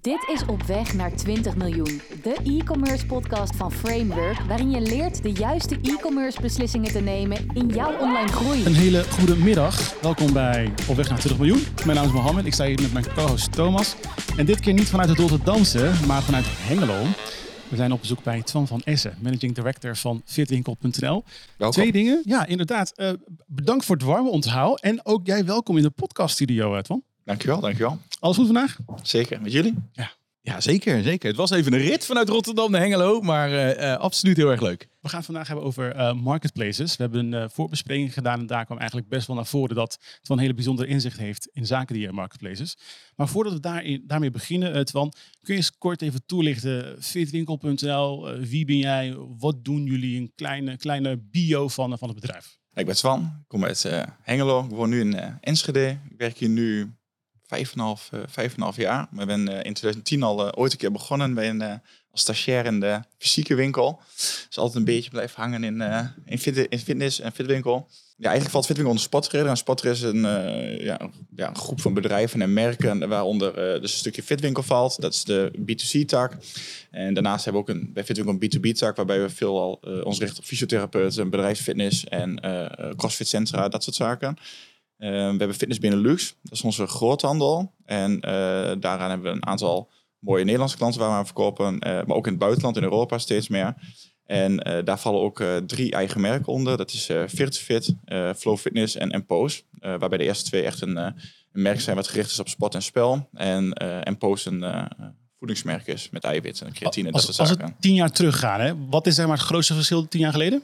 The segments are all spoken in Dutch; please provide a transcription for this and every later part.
Dit is Op Weg naar 20 miljoen, de e-commerce podcast van Framework, waarin je leert de juiste e-commerce beslissingen te nemen in jouw online groei. Een hele goede middag. Welkom bij Op Weg naar 20 miljoen. Mijn naam is Mohammed. Ik sta hier met mijn co-host Thomas. En dit keer niet vanuit het Rotterdamse, maar vanuit Hengelo. We zijn op bezoek bij Twan van Essen, managing director van fitwinkel.nl. Twee dingen. Ja, inderdaad. Uh, bedankt voor het warme onthaal. En ook jij welkom in de podcaststudio, Twan. Dankjewel, dankjewel. Alles goed vandaag? Zeker, met jullie? Ja. Ja, zeker, zeker. Het was even een rit vanuit Rotterdam naar Hengelo, maar uh, uh, absoluut heel erg leuk. We gaan het vandaag hebben over uh, marketplaces. We hebben een voorbespreking gedaan en daar kwam eigenlijk best wel naar voren dat het wel een hele bijzondere inzicht heeft in zaken die marketplaces. Maar voordat we daarin, daarmee beginnen, Twan, kun je eens kort even toelichten, fitwinkel.nl, wie ben jij, wat doen jullie, een kleine, kleine bio van, van het bedrijf? Ik ben Twan, ik kom uit Hengelo, ik woon nu in Enschede. Ik werk hier nu vijf en half, uh, vijf en half jaar. We ben uh, in 2010 al uh, ooit een keer begonnen bij een, als stagiair in de fysieke winkel. Dus altijd een beetje blijven hangen in, in, fit, in fitness en fitwinkel. Ja, eigenlijk valt Fitwinkel onder Spottrader. En is een, ja, ja, een groep van bedrijven en merken waaronder dus een stukje Fitwinkel valt. Dat is de B2C-tak. En daarnaast hebben we ook een, bij Fitwinkel een B2B-tak waarbij we veel al ons richten op fysiotherapeuten, bedrijfsfitness en crossfit centra, dat soort zaken. Uh, we hebben Fitness Benelux, dat is onze groothandel. En uh, daaraan hebben we een aantal mooie Nederlandse klanten waar we aan verkopen, uh, maar ook in het buitenland, in Europa steeds meer. En daar vallen ook drie eigen merken onder. Dat is Fit, Flow Fitness en Pose. waarbij de eerste twee echt een, een, merk zijn wat gericht is op sport en spel. En, en Pose een voedingsmerk is met eiwitten en creatine. Als, dat soort als zaken. we tien jaar teruggaan, hè, wat is zeg maar, het grootste verschil tien jaar geleden?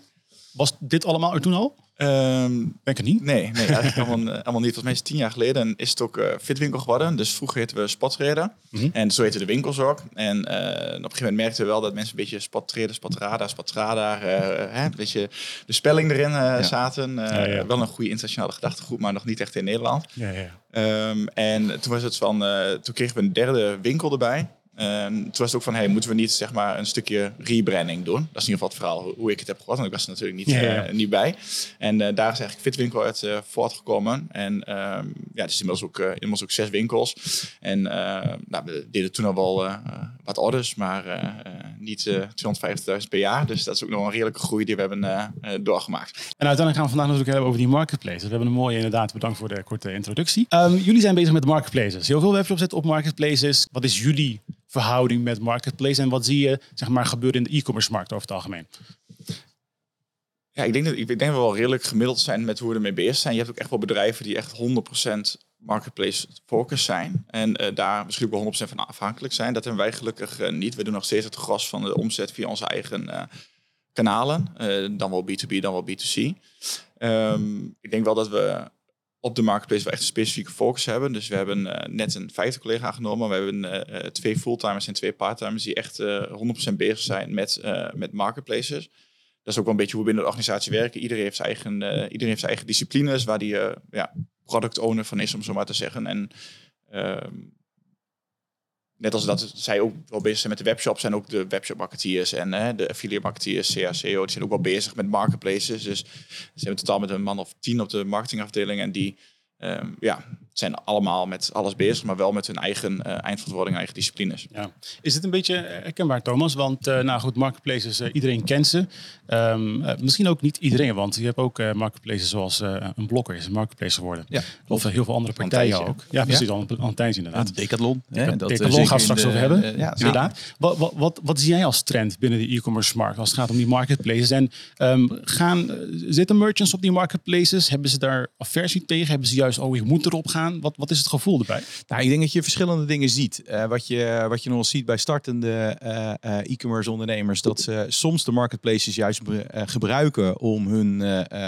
Was dit allemaal er toen al? Um, Denk het niet? Nee, nee eigenlijk allemaal, allemaal niet. Volgens mij is tien jaar geleden en is het ook uh, Fitwinkel geworden. Dus vroeger heten we Spotreden. Mm -hmm. En zo heten de winkels ook. En uh, op een gegeven moment merkten we wel dat mensen een beetje Spotreden, Spotrada, Spotrada, uh, een beetje de spelling erin ja. zaten. Ja, ja. Wel een goede internationale gedachtegoed, maar nog niet echt in Nederland. Um, en toen was het van, toen kregen we een derde winkel erbij. Uh, toen was het ook van, hey, moeten we niet zeg maar een stukje rebranding doen? Dat is in ieder geval het verhaal hoe ik het heb gehoord, want ik was er natuurlijk niet, ja, ja. Uh, niet bij. En uh, daar is eigenlijk Fitwinkel uit uh, voortgekomen. En ja, het is inmiddels ook, inmiddels ook zes winkels. En nou, we deden toen al wel wat orders, maar niet 250.000 per jaar. Dus dat is ook nog een redelijke groei die we hebben doorgemaakt. En uiteindelijk gaan we vandaag natuurlijk hebben over die marketplaces. We hebben een mooie inderdaad, bedankt voor de korte introductie. Um, jullie zijn bezig met marketplaces. Heel veel webshops zetten op marketplaces. Wat is jullie verhouding met marketplace en wat zie je zeg maar, gebeuren in de e-commerce markt over het algemeen? Ja, ik denk dat ik denk we wel redelijk gemiddeld zijn met hoe we ermee bezig zijn. Je hebt ook echt wel bedrijven die echt 100% marketplace focus zijn en uh, daar misschien ook wel 100% van afhankelijk zijn. Dat hebben wij gelukkig uh, niet. We doen nog steeds het gros van de omzet via onze eigen uh, kanalen, dan wel B2B, dan wel B2C. Um, ik denk wel dat we op de marketplace wel echt een specifieke focus hebben. Dus we hebben uh, net een vijfde collega aangenomen. We hebben uh, twee fulltimers en twee parttimers die echt uh, 100% bezig zijn met, met marketplaces. Dat is ook wel een beetje hoe we binnen de organisatie werken. Iedereen heeft zijn eigen, iedereen heeft zijn eigen disciplines waar die ja, product owner van is, om zo maar te zeggen. En ehm, net als dat zij ook wel bezig zijn met de webshop, zijn ook de webshop marketeers en uh, de affiliate marketeers, CACO, die zijn ook wel bezig met marketplaces. Dus ze hebben totaal met een man of tien op de marketingafdeling en die um, ja, zijn allemaal met alles bezig, maar wel met hun eigen uh, eindverantwoording, eigen disciplines. Ja. Is het een beetje herkenbaar, Thomas? Want uh, nou goed, marketplaces, uh, iedereen kent ze. Um, misschien ook niet iedereen, want je hebt ook marketplaces zoals een Blokker is een marketplace geworden. Ja, of heel veel andere partijen ook. Ja, precies, ja. al een tijdje inderdaad. Ja, Decathlon. Hè, dat Decathlon gaan we straks de, over hebben. ja, inderdaad. Wat, wat, wat, wat zie jij als trend binnen de e-commerce markt als het gaat om die marketplaces? En um, gaan, zitten merchants op die marketplaces? Hebben ze daar aversie tegen? Hebben ze juist, oh, ik moet erop gaan? Wat, wat is het gevoel erbij? Nou, ik denk dat je verschillende dingen ziet. Uh, wat, je, wat je nog ziet bij startende uh, uh, e-commerce ondernemers, dat ze soms de marketplaces juist gebruiken om hun,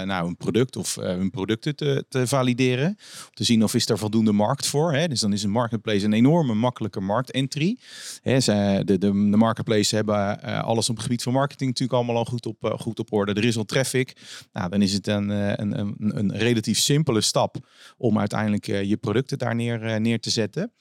nou, een product of hun producten te, te valideren. Om te zien of is er voldoende markt voor. Hè? Dus dan is een marketplace een enorme makkelijke marktentry. Hè, ze, de, de, de marketplaces hebben alles op het gebied van marketing natuurlijk allemaal al goed op, goed op orde. Er is al traffic. Nou, dan is het een, een, een relatief simpele stap om uiteindelijk je producten daar neer, neer te zetten.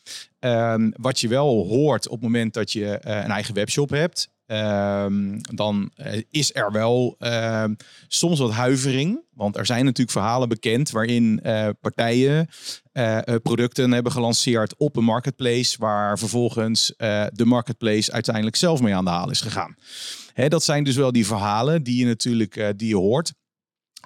Um, wat je wel hoort op het moment dat je uh, een eigen webshop hebt, ehm, dan eh, is er wel ehm, soms wat huivering. Want er zijn natuurlijk verhalen bekend waarin eh, partijen eh, eh, producten hebben gelanceerd op een marketplace, waar vervolgens eh, de marketplace uiteindelijk zelf mee aan de haal is gegaan. Hè, dat zijn dus wel die verhalen die je natuurlijk eh, die je hoort.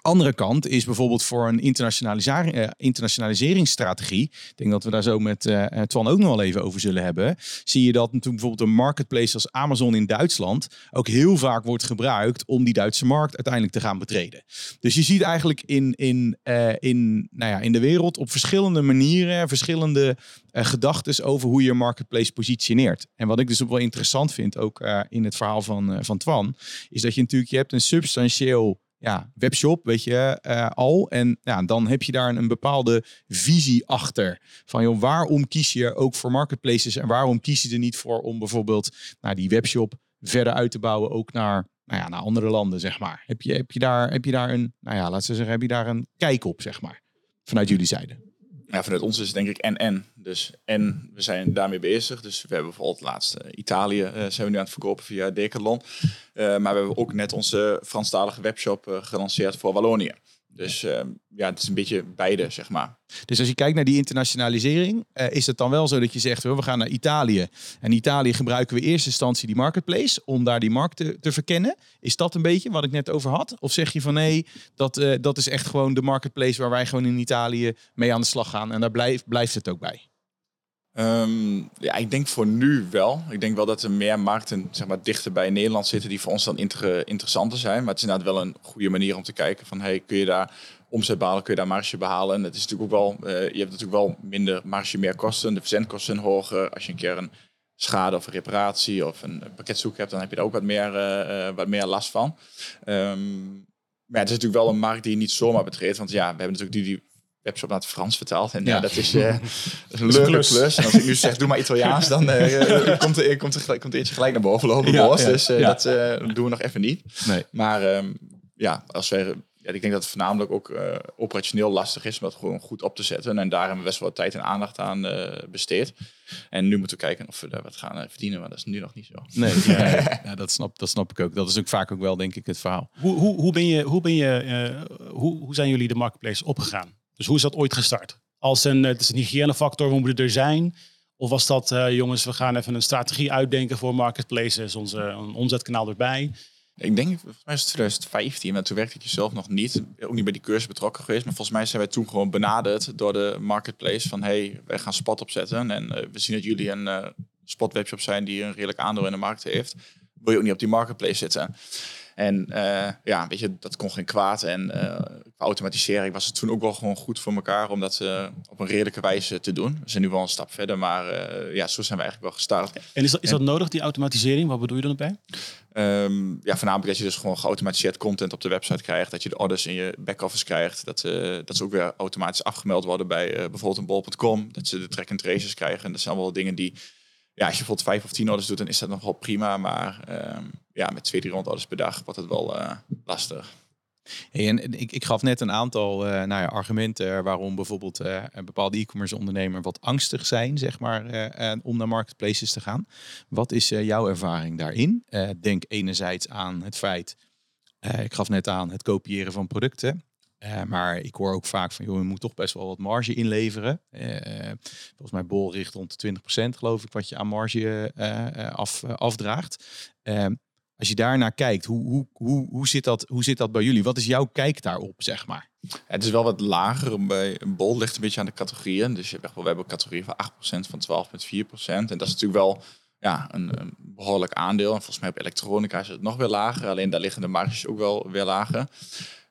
Andere kant is bijvoorbeeld voor een internationalisering, eh, internationaliseringsstrategie. Ik denk dat we daar zo met eh eh, Twan ook nog wel even over zullen hebben. Zie je dat natuurlijk bijvoorbeeld een marketplace als Amazon in Duitsland ook heel vaak wordt gebruikt om die Duitse markt uiteindelijk te gaan betreden. Dus je ziet eigenlijk in, in, in, nou ja, in de wereld op verschillende manieren, verschillende eh gedachten over hoe je marketplace positioneert. En wat ik dus ook wel interessant vind, ook in het verhaal van, van Twan, is dat je natuurlijk, je hebt een substantieel ja, webshop, weet je, eh, al. En ja, dan heb je daar een, bepaalde visie achter. Van joh, waarom kies je ook voor marketplaces en waarom kies je er niet voor om bijvoorbeeld nou, die webshop verder uit te bouwen, ook naar, nou ja, naar andere landen, zeg maar. Heb je, heb je, daar, heb je daar een, nou ja, laten we zeggen, heb je daar een kijk op, zeg maar, vanuit jullie zijde? Vanuit ons is het denk ik en-en. Dus en we zijn daarmee bezig. Dus we hebben bijvoorbeeld laatst eh, Italië eh, zijn we nu aan het verkopen via Decathlon. Eh, maar we hebben ook net onze Franstalige webshop gelanceerd voor Wallonië. Dus eh, ja, het is een beetje beide, zeg maar. Dus als je kijkt naar die internationalisering, eh, is het dan wel zo dat je zegt, we gaan naar Italië. En Italië gebruiken we in eerste instantie die marketplace om daar die markt te, te verkennen. Is dat een beetje wat ik net over had? Of zeg je van nee, dat, eh, dat is echt gewoon de marketplace waar wij gewoon in Italië mee aan de slag gaan. En daar blijft, blijft het ook bij. Ehm, ja, ik denk voor nu wel. Ik denk wel dat er meer markten zeg maar, dichter bij Nederland zitten die voor ons dan inter interessanter zijn. Maar het is inderdaad wel een goede manier om te kijken van hey, kun je daar omzet behalen, kun je daar marge behalen. En het is natuurlijk ook wel, eh, je hebt natuurlijk wel minder marge, meer kosten. De verzendkosten zijn hoger. Als je een keer een schade of reparatie of een pakketzoek hebt, dan heb je daar ook wat meer, eh, eh, wat meer last van. Ehm, maar ja, het is natuurlijk wel een markt die je niet zomaar betreedt. Want ja, we hebben natuurlijk die, die webshop naar het Frans vertaald. En ja, Ja. dat is, eh, dat is een leuke klus. klus. En als ik nu zeg, doe maar Italiaans, dan eh, komt, er, komt, er, gelijk- komt er eentje gelijk naar boven lopen. Ja, dus eh, ja. dat eh, doen we nog even niet. Nee. Maar ehm, ja, als ja, ik denk dat het voornamelijk ook eh, operationeel lastig is om dat gewoon goed op te zetten. En daar hebben we best wel wat tijd en aandacht aan eh, besteed. En nu moeten we kijken of we daar wat gaan eh, verdienen, maar dat is nu nog niet zo. Nee, ja, ja, dat, snap, dat snap ik ook. Dat is ook vaak ook wel, denk ik, het verhaal. Hoe, hoe, hoe, ben je, hoe, ben je, eh, hoe, hoe zijn jullie de marketplace opgegaan? Dus hoe is dat ooit gestart? Als een, het is een hygiënefactor, we moeten er zijn. Of was dat, eh, jongens, we gaan even een strategie uitdenken voor marketplaces, onze een omzetkanaal erbij. Ik denk, volgens mij is het 2015, maar toen werkte ik zelf nog niet. Ook niet bij die cursus betrokken geweest. Maar volgens mij zijn wij toen gewoon benaderd door de marketplace. Van, hey, wij gaan spot opzetten. En eh, we zien dat jullie een eh spot webshop zijn die een redelijk aandeel in de markt heeft. Wil je ook niet op die marketplace zitten? En eh, ja, weet je, dat kon geen kwaad. En eh, qua automatisering was het toen ook wel gewoon goed voor elkaar om dat eh, op een redelijke wijze te doen. We zijn nu wel een stap verder, maar ja, zo zijn we eigenlijk wel gestart. En is dat, is dat nodig, die automatisering? Wat bedoel je dan bij? Ehm, ja, voornamelijk dat je dus gewoon geautomatiseerd content op de website krijgt. Dat je de orders in je back-office krijgt. Dat, dat ze ook weer automatisch afgemeld worden bij bijvoorbeeld een bol.com. Dat ze de track and traces krijgen. En dat zijn allemaal dingen die... Ja, als je bijvoorbeeld vijf of tien orders doet, dan is dat nog wel prima. Maar ehm, ja, met twee, drie orders per dag wordt het wel eh, lastig. Hey, en ik, ik gaf net een aantal eh, nou ja, argumenten waarom bijvoorbeeld eh, een bepaalde e-commerce ondernemer wat angstig zijn, zeg maar, om naar marketplaces te gaan. Wat is jouw ervaring daarin? Denk enerzijds aan het feit, ik gaf net aan het kopiëren van producten. Eh, maar ik hoor ook vaak van, joh, je moet toch best wel wat marge inleveren. Eh, volgens mij bol richt rond de 20% geloof ik, wat je aan marge eh, af, afdraagt. Eh, als je daarnaar kijkt, hoe, hoe, hoe, hoe, zit dat, hoe zit dat bij jullie? Wat is jouw kijk daarop, zeg maar? Het is wel wat lager bij een bol, ligt een beetje aan de categorieën. Dus echt wel, we hebben een categorie van 8% van 12,4%. En dat is natuurlijk wel ja, een, behoorlijk aandeel. En volgens mij op elektronica is het nog weer lager. Alleen daar liggen de marges ook wel weer lager.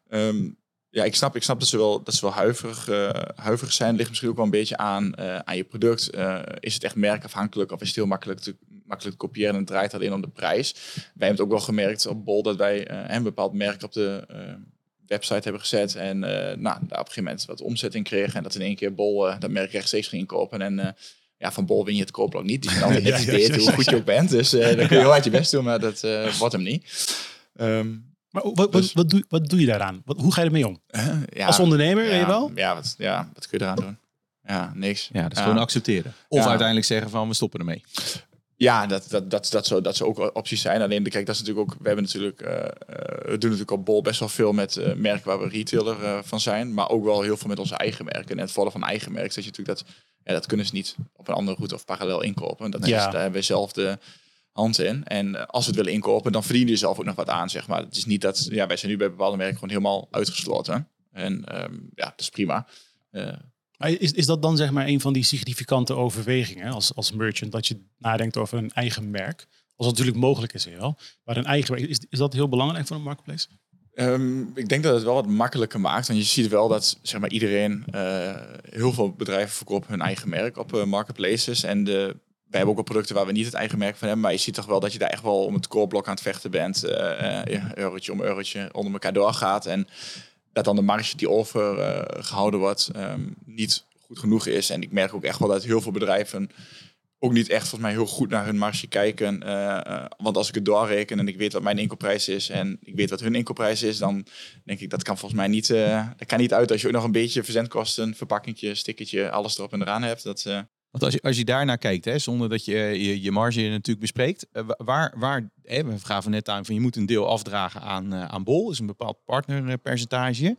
Ehm, ja, ik snap, ik snap dat ze wel, dat ze wel huiverig, eh, huiverig zijn. Ligt misschien ook wel een beetje aan, eh, aan je product. Eh, is het echt merkafhankelijk of is het heel makkelijk te, makkelijk te kopiëren en het draait alleen om de prijs? Wij hebben het ook wel gemerkt op Bol dat wij een bepaald merk op de website hebben gezet. En nou, daar op een gegeven moment wat omzet in kregen. En dat in één keer Bol dat merk rechtstreeks ging kopen. En ja, van Bol win je het koopblok niet. Die zijn altijd Ja, ja, beter, ja, hoe goed je ook bent. Dus dan kun je heel hard je best doen, maar dat wordt hem niet. Ehm, Maar wat, wat, Dus- wat, doe, wat doe je daaraan? Wat, hoe ga je ermee om? ja, Als ondernemer, ja, weet je wel? Ja wat, ja, wat kun je eraan doen? Ja, niks. Ja, dat is gewoon accepteren. Of Ja. uiteindelijk zeggen van, we stoppen ermee. Ja, dat, dat, dat, dat, zou, dat zou ook opties zijn. Alleen, kijk, dat is natuurlijk ook. We hebben natuurlijk. Uh, we doen natuurlijk op Bol best wel veel met uh, merken waar we retailer uh, van zijn. Maar ook wel heel veel met onze eigen merken. En het vallen van eigen merken, dat je natuurlijk dat. Ja, dat kunnen ze niet op een andere route of parallel inkopen. Dat ja. is, daar hebben we zelf de hand in. En als we het willen inkopen, dan verdienen je zelf ook nog wat aan, zeg maar. Het is niet dat. Ja, wij zijn nu bij bepaalde merken gewoon helemaal uitgesloten. En um, ja, dat is prima. Maar is, is dat dan zeg maar een van die significante overwegingen als, als merchant, dat je nadenkt over een eigen merk? Als dat natuurlijk mogelijk is, wel. Maar een eigen merk, is, is dat heel belangrijk voor een marketplace? Um, ik denk dat het wel wat makkelijker maakt. Want je ziet wel dat zeg maar, iedereen, uh, heel veel bedrijven verkopen hun eigen merk op uh, marketplaces. En de, wij hebben ook wel producten waar we niet het eigen merk van hebben. Maar je ziet toch wel dat je daar echt wel om het koorblok aan het vechten bent. Uh, eurotje om eurotje onder elkaar doorgaat. En dat dan de marge die over uh, gehouden wordt um, niet goed genoeg is. En ik merk ook echt wel dat heel veel bedrijven ook niet echt volgens mij heel goed naar hun marge kijken. Uh, uh, want als ik het doorreken en ik weet wat mijn inkoopprijs is en ik weet wat hun inkoopprijs is, dan denk ik dat kan volgens mij niet. dat kan niet uit als je ook nog een beetje verzendkosten, verpakkingje, stickertje, alles erop en eraan hebt. Dat, want als je, als je daarnaar kijkt, hè, zonder dat je je, je marge natuurlijk bespreekt, uh, waar, waar hè, we gaven net aan van je moet een deel afdragen aan, uh, aan Bol, is een bepaald partnerpercentage.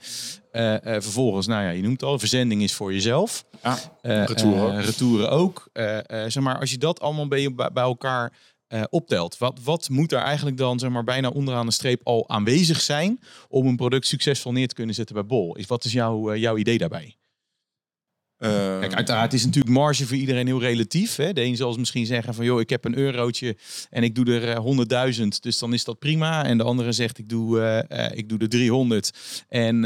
Uh, vervolgens, nou ja, je noemt al, verzending is voor jezelf. Ja, retouren. retouren ook. zeg maar, als je dat allemaal bij, bij elkaar optelt, wat, wat moet er eigenlijk dan zeg maar, bijna onderaan de streep al aanwezig zijn om een product succesvol neer te kunnen zetten bij Bol? Is, wat is jouw, jouw idee daarbij? Uh, Kijk, uiteraard is natuurlijk marge voor iedereen heel relatief. Hè? De een zal misschien zeggen van, joh, ik heb een eurotje en ik doe er 100.000, dus dan is dat prima. En de andere zegt, ik doe, uh, ik doe er 300 en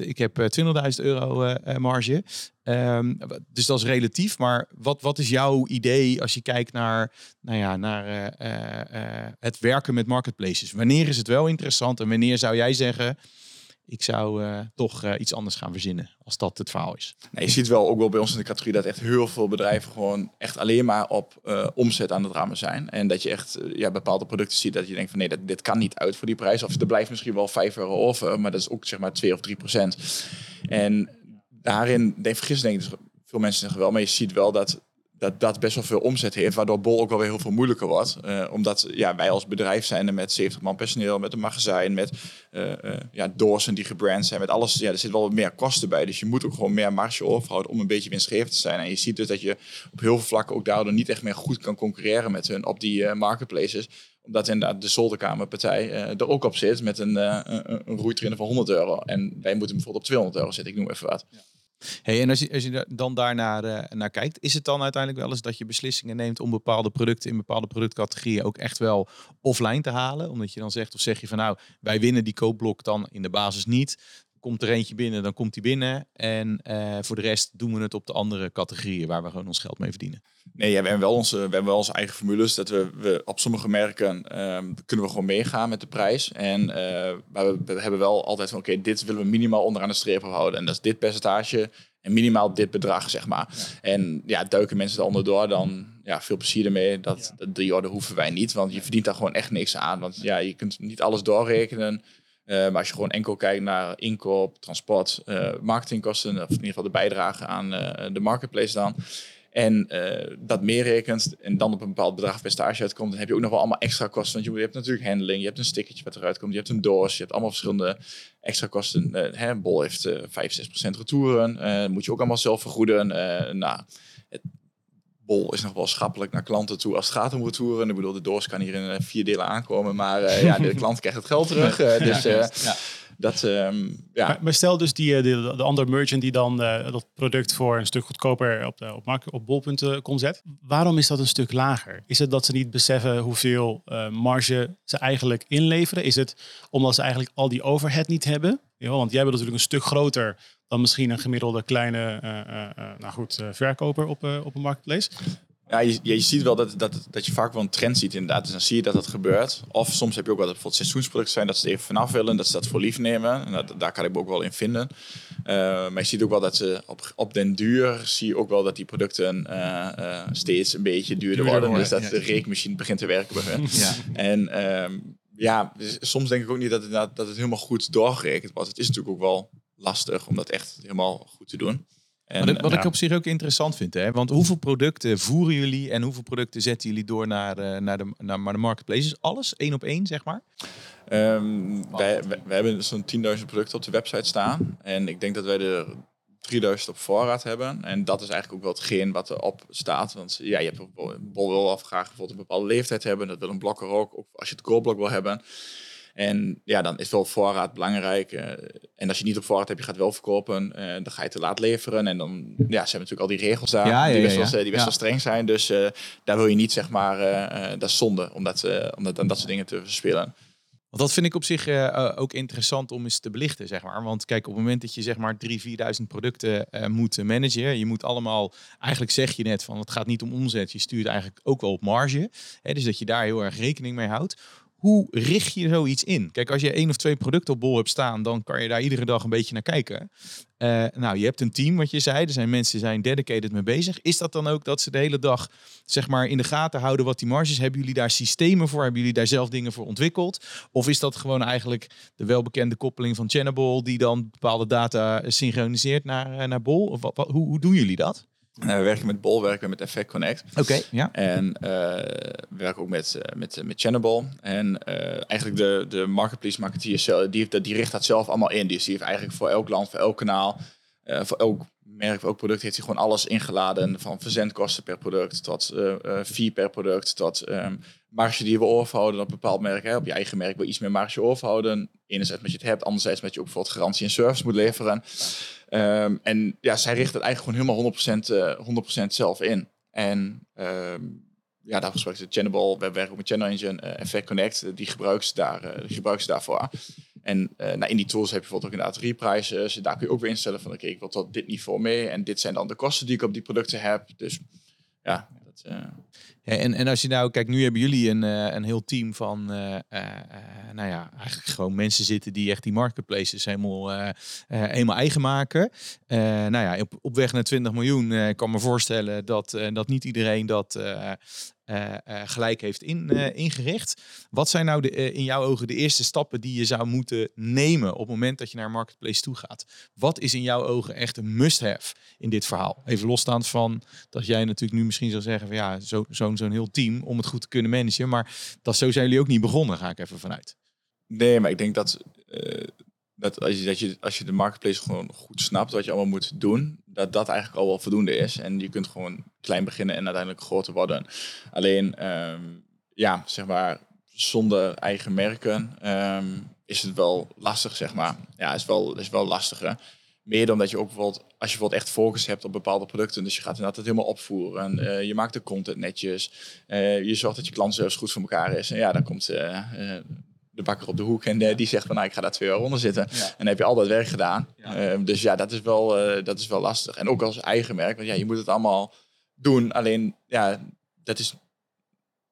ik heb 20.000 euro marge. Um, dus dat is relatief. Maar wat, wat is jouw idee als je kijkt naar, nou ja, naar het werken met marketplaces? Wanneer is het wel interessant en wanneer zou jij zeggen ik zou uh, toch uh, iets anders gaan verzinnen als dat het verhaal is. Je ziet wel ook wel bij ons in de categorie dat echt heel veel bedrijven gewoon echt alleen maar op uh, omzet aan het rammen zijn. En dat je echt ja, bepaalde producten ziet dat je denkt van nee, dat, dit kan niet uit voor die prijs. Of er blijft misschien wel 5 euro over, maar dat is ook zeg maar 2 of 3 procent. En daarin, denk, vergis denk ik, veel mensen zeggen wel, maar je ziet wel dat dat dat best wel veel omzet heeft, waardoor Bol ook wel weer heel veel moeilijker wordt. Uh, omdat ja, wij als bedrijf zijn er met 70 man personeel, met een magazijn, met uh, uh, ja, die gebrand zijn, met alles. Ja, er zit wel wat meer kosten bij. Dus je moet ook gewoon meer marge overhouden om een beetje winstgevend te zijn. En je ziet dus dat je op heel veel vlakken ook daardoor niet echt meer goed kan concurreren met hun op die marketplaces omdat inderdaad de zolderkamerpartij er ook op zit met een, een, een roeitrainer van 100 euro. En wij moeten bijvoorbeeld op 200 euro zitten, ik noem even wat. Hey, en als je, als je dan daar naar, uh, naar kijkt, is het dan uiteindelijk wel eens dat je beslissingen neemt om bepaalde producten in bepaalde productcategorieën ook echt wel offline te halen? Omdat je dan zegt, of zeg je van nou, wij winnen die koopblok dan in de basis niet. Komt er eentje binnen, dan komt die binnen. En uh, voor de rest doen we het op de andere categorieën waar we gewoon ons geld mee verdienen. Nee, ja, we, hebben wel onze, we hebben wel onze eigen formules. Dat we, we op sommige merken um, kunnen we gewoon meegaan met de prijs. En uh, maar we, we, hebben wel altijd van oké, dit willen we minimaal onderaan de streep houden. En dat is dit percentage en minimaal dit bedrag, zeg maar. En ja, duiken mensen er onderdoor, dan ja, veel plezier ermee. Dat, dat drie orde hoeven wij niet, want je verdient daar gewoon echt niks aan. Want ja, je kunt niet alles doorrekenen. Uh, maar als je gewoon enkel kijkt naar inkoop, transport, uh, marketingkosten, of in ieder geval de bijdrage aan uh, de marketplace dan, en dat meerekent en dan op een bepaald bedrag percentage uitkomt, dan heb je ook nog wel allemaal extra kosten. Want je, hebt natuurlijk handling, je hebt een stickertje wat eruit komt, je hebt een doos, je hebt allemaal verschillende extra kosten. Hè, Bol heeft uh, 5, 6% retouren, moet je ook allemaal zelf vergoeden. nou, Bol is nog wel schappelijk naar klanten toe als het gaat om retouren. Ik bedoel, de doos kan hier in vier delen aankomen, maar ja, de klant krijgt het geld terug. dus ja, ja. Dat, um, ja. Maar, stel dus die, eh, de, de andere merchant die dan uh, dat product voor een stuk goedkoper op, de, op, markt, op bol.com zet. Waarom is dat een stuk lager? Is het dat ze niet beseffen hoeveel uh, marge ze eigenlijk inleveren? Is het omdat ze eigenlijk al die overhead niet hebben? Ja, want jij bent natuurlijk een stuk groter dan misschien een gemiddelde kleine nou goed, verkoper op, op een marketplace. Ja, je, je ziet wel dat, dat, dat je vaak wel een trend ziet inderdaad. Dus dan zie je dat dat gebeurt. Of soms heb je ook wel dat bijvoorbeeld seizoensproducten zijn dat ze er even vanaf willen. Dat ze dat voor lief nemen. En dat, daar kan ik me ook wel in vinden. Uh, maar je ziet ook wel dat ze op, op den duur zie je ook wel dat die producten uh, uh, steeds een beetje duurder, worden. Dus dat de reekmachine begint te werken bij hun. Ja. En um, ja, dus soms denk ik ook niet dat het, dat het helemaal goed doorgerekend wordt. Het is natuurlijk ook wel lastig om dat echt helemaal goed te doen. En, wat ik, wat ik op zich ook interessant vind, hè? want hoeveel producten voeren jullie en hoeveel producten zetten jullie door naar, eh, naar, de, naar, de marketplaces? Alles één op één, zeg maar? Ehm, wij, wij, wij hebben zo'n 10.000 producten op de website staan. En ik denk dat wij er 3000 op voorraad hebben. En dat is eigenlijk ook wel hetgeen wat erop staat. Want ja, je hebt een bol wil wel graag bijvoorbeeld een bepaalde leeftijd hebben. Dat wil een blokker ook, ook als je het koolblok wil hebben. En ja, dan is wel voorraad belangrijk. eh, en als je niet op voorraad hebt, je gaat wel verkopen, eh, dan ga je te laat leveren. En dan ja, ze hebben natuurlijk al die regels daar, Ja, ja, die best, ja, wel, ja. die best wel streng zijn. Dus eh, daar wil je niet, zeg maar, eh, eh, dat is zonde, om dat, eh, om dat, aan dat soort dingen te verspillen. Want dat vind ik op zich eh, eh, ook interessant om eens te belichten, zeg maar. Want kijk, op het moment dat je zeg maar 3.000, 4.000 producten eh, moet managen, je moet allemaal, eigenlijk zeg je net van het gaat niet om omzet, je stuurt eigenlijk ook wel op marge. Hè, dus dat je daar heel erg rekening mee houdt. Hoe richt je zoiets in? Kijk, als je één of twee producten op bol hebt staan, dan kan je daar iedere dag een beetje naar kijken. Eh, nou, je hebt een team, wat je zei. Er zijn mensen die zijn dedicated mee bezig. Is dat dan ook dat ze de hele dag zeg maar, in de gaten houden wat die marges? Hebben jullie daar systemen voor? Hebben jullie daar zelf dingen voor ontwikkeld? Of is dat gewoon eigenlijk de welbekende koppeling van Channable die dan bepaalde data synchroniseert naar, eh, naar Bol? Of hoe, hoe doen jullie dat? Eh, we werken met Bol, werken we met Effect Connect. Oké, ja. En eh, we werken ook met, eh, met, met Channable. En eh, eigenlijk de, de marketplace marketeer, die, heeft, die richt dat zelf allemaal in. Dus die heeft eigenlijk voor elk land, voor elk kanaal, voor elk merk, voor elk product, heeft hij gewoon alles ingeladen. Van verzendkosten per product, tot fee per product, tot ehm marge die we overhouden op bepaald merk. Hè. Op je eigen merk wil iets meer marge overhouden. Enerzijds met je het hebt, anderzijds met je ook bijvoorbeeld garantie en service moet leveren. Ehm, en ja, zij richt het eigenlijk gewoon helemaal 100%, eh 100% zelf in. En ehm, ja, daarvoor gebruiken ze Channable. We werken met Channel Engine, eh Effect Connect. eh, die gebruiken ze, daar, eh, ze daarvoor. En eh, nou, in die tools heb je bijvoorbeeld ook inderdaad reprijzen. Daar kun je ook weer instellen van oké, ik wil tot dit niveau mee. En dit zijn dan de kosten die ik op die producten heb. Dus ja, dat, eh, En, en als je nou, kijk, nu hebben jullie een, eh, een heel team van, eh, eh, nou ja, eigenlijk gewoon mensen zitten die echt die marketplaces helemaal, helemaal eigen maken. Nou ja, op, op weg naar 20 miljoen kan me voorstellen dat, dat niet iedereen dat gelijk heeft in, eh, ingericht. Wat zijn nou de, eh, in jouw ogen de eerste stappen die je zou moeten nemen op het moment dat je naar marketplace toe gaat? Wat is in jouw ogen echt een must-have in dit verhaal? Even losstaand van dat jij natuurlijk nu misschien zou zeggen van ja, zo- zo'n zo'n heel team om het goed te kunnen managen. Maar dat, zo zijn jullie ook niet begonnen, ga ik even vanuit. Nee, maar ik denk dat, eh, dat, als, je, dat je als je de marketplace gewoon goed snapt wat je allemaal moet doen, dat dat eigenlijk al wel voldoende is. En je kunt gewoon klein beginnen en uiteindelijk groter worden. Alleen, ehm, ja, zeg maar, zonder eigen merken ehm, is het wel lastig, zeg maar. Ja, is wel, is wel lastiger. Meer dan dat je ook bijvoorbeeld, als je bijvoorbeeld echt focus hebt op bepaalde producten, dus je gaat inderdaad het helemaal opvoeren. En, eh, je maakt de content netjes. eh, je zorgt dat je klantservice goed voor elkaar is. En ja, dan komt eh, de bakker op de hoek en die zegt van nou, ik ga daar twee jaar onder zitten. En dan heb je al dat werk gedaan. Eh, dus ja, dat is, wel, eh, dat is wel lastig. En ook als eigen merk, want ja, je moet het allemaal doen. Alleen, ja, dat is...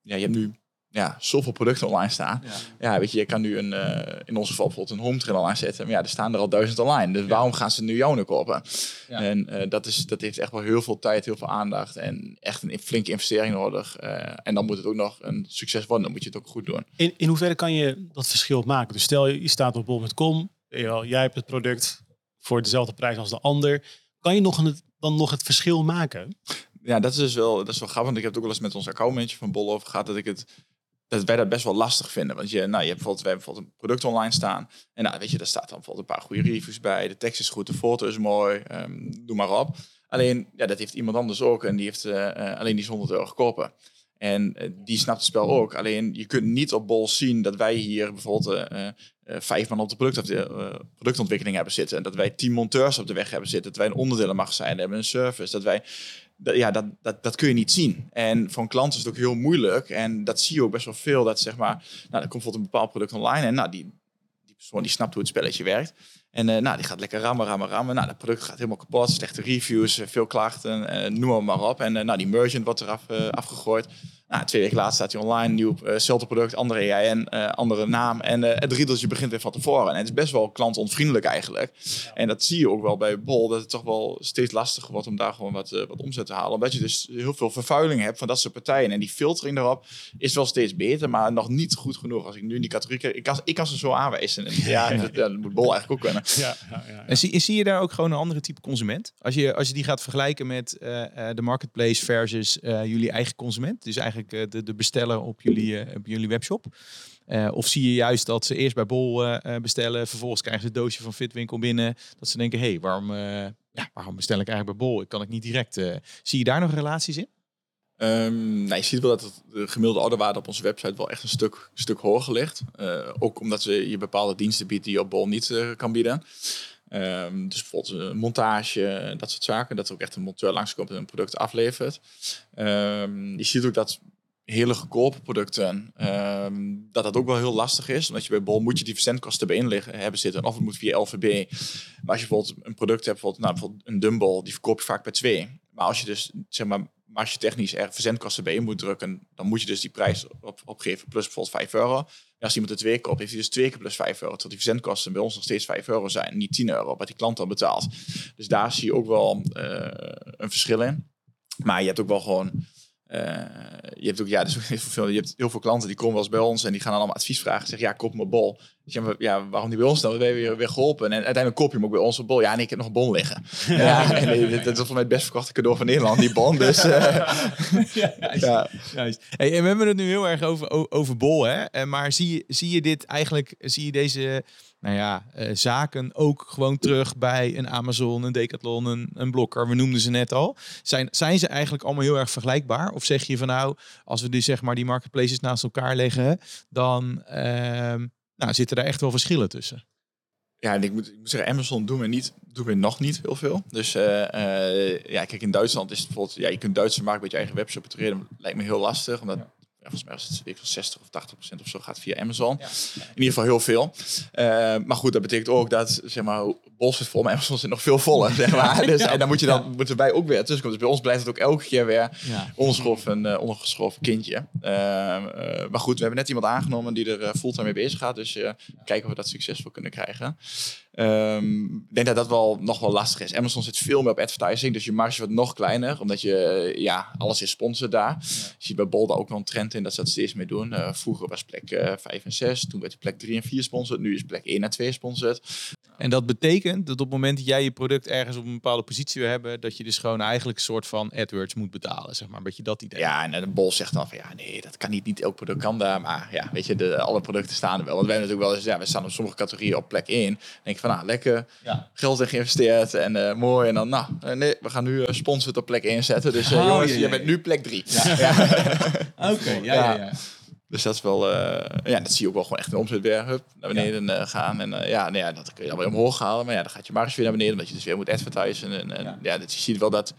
Ja, je hebt nu ja, zoveel producten online staan. Ja, weet je, je kan nu een, eh, in ons geval bijvoorbeeld een home trail online zetten. Maar ja, er staan er al duizend online. Dus waarom gaan ze nu jou nu kopen? Ja. En eh, dat, is, dat heeft echt wel heel veel tijd, heel veel aandacht en echt een flinke investering nodig. Eh, en dan moet het ook nog een succes worden. Dan moet je het ook goed doen. In, in hoeverre kan je dat verschil maken? Dus stel je, je staat op bol.com, jij jij hebt het product voor dezelfde prijs als de ander. Kan je nog een, dan nog het verschil maken? Ja, dat is dus wel, dat is wel grappig. Want ik heb het ook wel eens met ons accountmanager van Bol over gehad. Dat ik het dat wij dat best wel lastig vinden. Want je, nou, je hebt bijvoorbeeld, wij hebben bijvoorbeeld een product online staan. En nou, weet je, daar staat dan bijvoorbeeld een paar goede reviews bij. De tekst is goed, de foto is mooi. ehm, doe maar op. Alleen, ja, dat heeft iemand anders ook. En die heeft eh, eh, alleen die is 100 euro gekopen. En eh, die snapt het spel ook. Alleen, je kunt niet op Bol zien dat wij hier bijvoorbeeld vijf man op de product, productontwikkeling hebben zitten. Dat wij tien monteurs op de weg hebben zitten. Dat wij een onderdelenmagazijn hebben, een service. Dat wij ja, dat, dat, dat kun je niet zien. En voor een klant is het ook heel moeilijk. En dat zie je ook best wel veel. Dat zeg maar, nou, dan komt bijvoorbeeld een bepaald product online. En nou, die, die persoon die snapt hoe het spelletje werkt. En eh, nou, die gaat lekker rammen, rammen, rammen. Nou, dat product gaat helemaal kapot. Slechte reviews, eh, veel klachten, eh, noem maar, op. En nou, die merchant wordt eraf afgegooid. Nou, twee weken later staat hij online, nieuw uh, product, andere EIN, uh, andere naam. En uh, het riedeltje begint weer van tevoren. En het is best wel klantonvriendelijk eigenlijk. En dat zie je ook wel bij Bol, dat het toch wel steeds lastiger wordt om daar gewoon wat, wat omzet te halen. Omdat je dus heel veel vervuiling hebt van dat soort partijen. En die filtering erop is wel steeds beter, maar nog niet goed genoeg. Als ik nu in die categorie ik kan, ik kan ze zo aanwijzen. En ja, dat, dat, moet Bol eigenlijk ook kunnen. Ja, ja, ja, En zie, zie je daar ook gewoon een andere type consument? Als je, als je die gaat vergelijken met de marketplace versus jullie eigen consument. Dus eigenlijk de, de bestellen op jullie, op jullie webshop. of zie je juist dat ze eerst bij Bol bestellen, vervolgens krijgen ze het doosje van Fitwinkel binnen. Dat ze denken, hé, hey, waarom, waarom bestel ik eigenlijk bij Bol? Ik kan ik niet direct. zie je daar nog relaties in? Um, nou, je ziet wel dat de gemiddelde orderwaarde op onze website wel echt een stuk, stuk hoger ligt. Ook omdat we je bepaalde diensten biedt die je op Bol niet kan bieden. Um, dus bijvoorbeeld montage, dat soort zaken. Dat er ook echt een monteur langskomt en een product aflevert. Um, je ziet ook dat hele goedkope producten, um, dat dat ook wel heel lastig is. Omdat je bij Bol moet je die verzendkosten bij liggen, hebben zitten. Of het moet via LVB. Maar als je bijvoorbeeld een product hebt, bijvoorbeeld, nou, bijvoorbeeld een dumbbell, die verkoop je vaak bij twee. Maar als je dus, zeg maar, als je technisch er verzendkosten bij in moet drukken, dan moet je dus die prijs op, opgeven plus bijvoorbeeld 5 euro. En als iemand er twee koopt, heeft hij dus twee keer plus 5 euro. Terwijl die verzendkosten bij ons nog steeds 5 euro zijn, niet 10 euro, wat die klant dan betaalt. Dus daar zie je ook wel uh, een verschil in. Maar je hebt ook wel gewoon uh, je hebt ook ja, dus heel veel, je hebt heel veel klanten die komen wel eens bij ons en die gaan dan allemaal advies vragen. Zeggen ja, koop mijn bol. Dus ja, ja, waarom niet bij ons dan? We hebben weer, weer geholpen. En uiteindelijk koop je hem ook bij ons op bol. Ja, nee, ik heb nog een bon liggen. Ja, en nee, dat is volgens mij het best verkochte cadeau van Nederland, die bon. Dus, uh, ja, ja. Juist. Hey, en we hebben het nu heel erg over, over bol, hè? Maar zie je, zie je dit eigenlijk, zie je deze nou ja, uh, zaken ook gewoon terug bij een Amazon, een Decathlon, een, een Blokker. We noemden ze net al. Zijn, zijn ze eigenlijk allemaal heel erg vergelijkbaar? Of zeg je van nou, als we dus zeg maar die marketplaces naast elkaar leggen, dan uh, nou, zitten er echt wel verschillen tussen? Ja, en ik moet, ik moet zeggen, Amazon doen we, niet, doen we nog niet heel veel. Dus uh, uh, ja, kijk, in Duitsland is het bijvoorbeeld, ja, je kunt Duitse markt met je eigen webshop betreden. Lijkt me heel lastig, omdat ja volgens mij is het 60 of 80 procent of zo gaat via Amazon. In ieder geval heel veel. Uh, maar goed, dat betekent ook dat zeg maar bol zit vol, maar Amazon zit nog veel voller, zeg maar. Dus, en dan moet je dan moeten wij ook weer tussenkomen. Dus bij ons blijft het ook elke keer weer ja. ongeschoven, uh, ongeschoven kindje. Uh, maar goed, we hebben net iemand aangenomen die er fulltime mee bezig gaat. Dus kijken of we dat succesvol kunnen krijgen. Um, ik denk dat dat wel nog wel lastig is. Amazon zit veel meer op advertising, dus je marge wordt nog kleiner, omdat je, ja, alles is sponsor daar. Je ziet bij Bolda ook wel een trend in dat ze dat steeds meer doen. Uh, vroeger was plek uh, 5 en 6, toen werd plek 3 en 4 sponsord, nu is plek 1 en 2 sponsord. En dat betekent dat op het moment dat jij je product ergens op een bepaalde positie wil hebben, dat je dus gewoon eigenlijk een soort van AdWords moet betalen, zeg maar. Een beetje dat idee. Ja, en de Bol zegt dan van ja, nee, dat kan niet, niet elk product kan daar. Maar ja, weet je, de, alle producten staan er wel. Want wij hebben natuurlijk wel eens, ja, we staan op sommige categorieën op plek 1. denk ik van nou, lekker ja. geld in geïnvesteerd en uh, mooi. En dan, nou, uh, nee, we gaan nu uh, sponsor op plek 1 zetten. Dus oh, jongens, je bent nu plek 3. Ja. Oké, ja, ja. ja. Dus dat is wel, uh, ja, dat zie je ook wel gewoon echt een omzet weer hup, naar beneden ja. uh, gaan. En uh, ja, nou ja, dat kun je dan weer omhoog halen. Maar ja, dan gaat je marge weer naar beneden, omdat je dus weer moet advertisen. En, en ja. ja, dat, je ziet wel dat,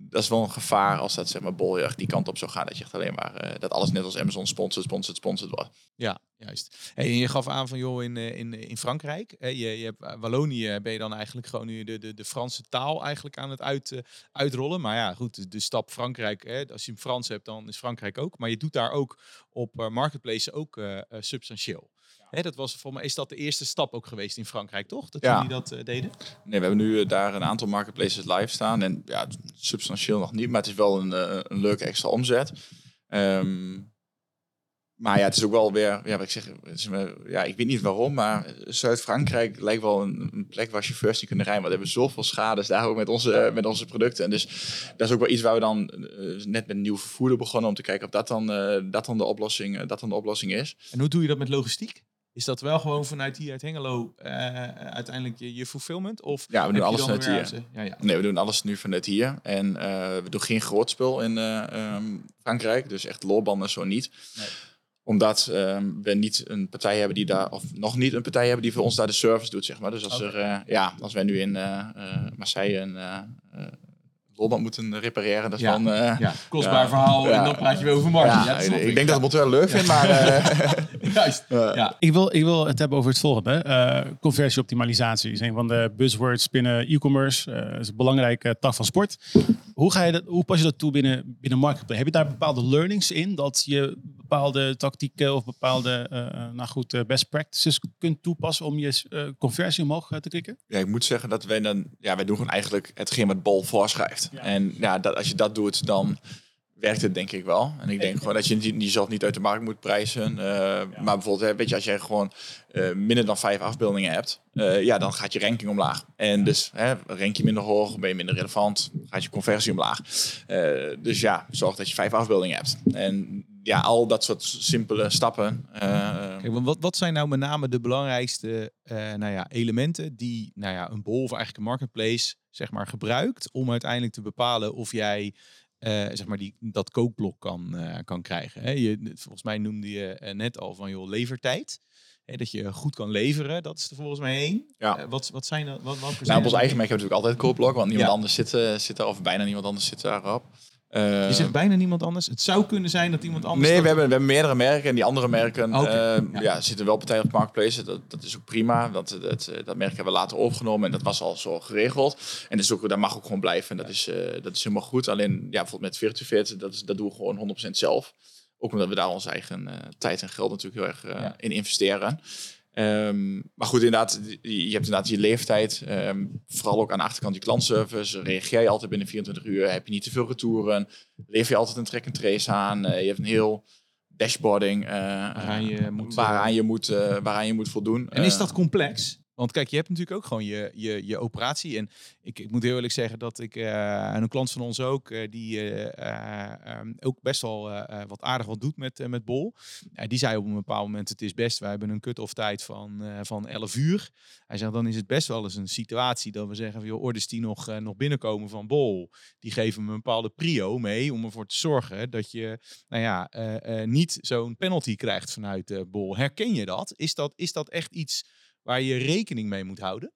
dat is wel een gevaar als dat zeg maar bol die kant op zou gaan. Dat je echt alleen maar, dat alles net als Amazon sponsort, sponsort, sponsort wordt. Ja, juist. En je gaf aan van, joh, in, in, in Frankrijk, je, je hebt Wallonië, ben je dan eigenlijk gewoon nu de, de, de Franse taal eigenlijk aan het uit, uitrollen. Maar ja, goed, de, stap Frankrijk, hè, als je hem Frans hebt, dan is Frankrijk ook. Maar je doet daar ook op uh, marketplace ook substantieel. Hè, dat was voor mij is dat de eerste stap ook geweest in Frankrijk, toch? Dat jullie dat uh, deden? Nee, we hebben nu daar een aantal marketplaces live staan. En ja, substantieel nog niet, maar het is wel een, een leuke extra omzet. Um, maar ja, het is ook wel weer, ja, wat ik zeg, ja, ik weet niet waarom, maar Zuid-Frankrijk lijkt wel een, een, plek waar chauffeurs niet kunnen rijden. Want we hebben zoveel schades daar ook met onze, met onze producten. En dus dat is ook wel iets waar we dan uh, net met een nieuw vervoerder begonnen om te kijken of dat dan, uh, dat dan, de, oplossing, uh, dat dan de oplossing is. En hoe doe je dat met logistiek? Is dat wel gewoon vanuit hier uit Hengelo uiteindelijk je, je fulfillment? Of ja, we doen alles vanuit hier. Ja, ja. Nee, we doen alles nu vanuit hier. En we doen geen groot spul in um, Frankrijk, dus echt loorbanden zo niet. Nee omdat um, we niet een partij hebben die daar, of nog niet een partij hebben die voor ons daar de service doet, zeg maar. Dus als, er, ja, als wij nu in Marseille een rolband moeten repareren. Dat is Ja. van, eh, Ja, kostbaar Ja. verhaal en dan praat je weer over marketing. Ja, ja, dat snap ik, denk dat het Monteur wel leuk vindt, maar eh, Juist. Ja. Ik wil, ik wil het hebben over het volgende. Eh, conversieoptimalisatie is een van de buzzwords binnen e-commerce. Eh is een belangrijke tak van sport. Hoe, ga je dat, hoe pas je dat toe binnen, binnen marketplace? Heb je daar bepaalde learnings in? Dat je bepaalde tactieken of bepaalde eh, nou goed, eh, best practices kunt toepassen om je eh, conversie omhoog eh, te klikken? ja, ik moet zeggen dat wij dan, ja, wij doen gewoon eigenlijk hetgeen wat Bol voorschrijft. En ja, dat, als je dat doet, dan werkt het denk ik wel. En ik denk gewoon dat je jezelf niet uit de markt moet prijzen. Eh, Maar bijvoorbeeld, weet je, als jij gewoon eh, minder dan vijf afbeeldingen hebt, eh, ja, dan gaat je ranking omlaag. En dus hè, rank je minder hoog, ben je minder relevant, gaat je conversie omlaag. Eh, dus ja, zorg dat je vijf afbeeldingen hebt. En ja, al dat soort simpele stappen. eh, Kijk, wat, wat zijn nou met name de belangrijkste eh, nou ja, elementen die nou ja, een bol of eigenlijk een marketplace zeg maar, gebruikt om uiteindelijk te bepalen of jij eh, zeg maar die, dat kookblok kan, kan krijgen? Hè? Je, volgens mij noemde je net al van joh, levertijd. Hè, dat je goed kan leveren, dat is er volgens mij één. Ja. Wat, wat zijn dat? Wat, welke nou, op ons eigen merk hebben we natuurlijk altijd koopblok, want niemand Ja. anders zit, zit daar, of bijna niemand anders zit daarop. Eh, Je zegt bijna niemand anders. Het zou kunnen zijn dat iemand anders. Nee, we hebben, we hebben meerdere merken en die andere merken Oké, eh, ja. ja. zitten wel partijen op marketplace. Dat, dat is ook prima. Dat, dat, dat merk hebben we later overgenomen en dat was al zo geregeld. En dat, is ook, dat mag ook gewoon blijven. En dat, is, eh, dat is helemaal goed. Alleen ja, bijvoorbeeld met Virtufit, dat, is, dat doen we gewoon 100% zelf. Ook omdat we daar onze eigen eh, tijd en geld natuurlijk heel erg eh, Ja. in investeren. Ehm, maar goed, inderdaad, je hebt inderdaad je leeftijd. Ehm, vooral ook aan de achterkant je klantservice. Reageer je altijd binnen 24 uur? Heb je niet te veel retouren? Lever je altijd een track and trace aan? Eh, je hebt een heel dashboarding eh, Waaraan je moet, waaraan eh, je moet, waaraan je moet voldoen. En is dat complex? Want kijk, je hebt natuurlijk ook gewoon je, je, je operatie. En ik, ik moet heel eerlijk zeggen dat ik, en een klant van ons ook, eh, die eh, eh, ehm, ook best wel wat aardig wat doet met, met Bol. Die zei op een bepaald moment, het is best, wij hebben een cut-off tijd van, van 11 uur. Hij zegt, dan is het best wel eens een situatie dat we zeggen, joh, orders die nog, nog binnenkomen van Bol, die geven me een bepaalde prio mee om ervoor te zorgen dat je, nou ja, niet zo'n penalty krijgt vanuit Bol. Herken je dat? Is dat, is dat echt iets waar je rekening mee moet houden?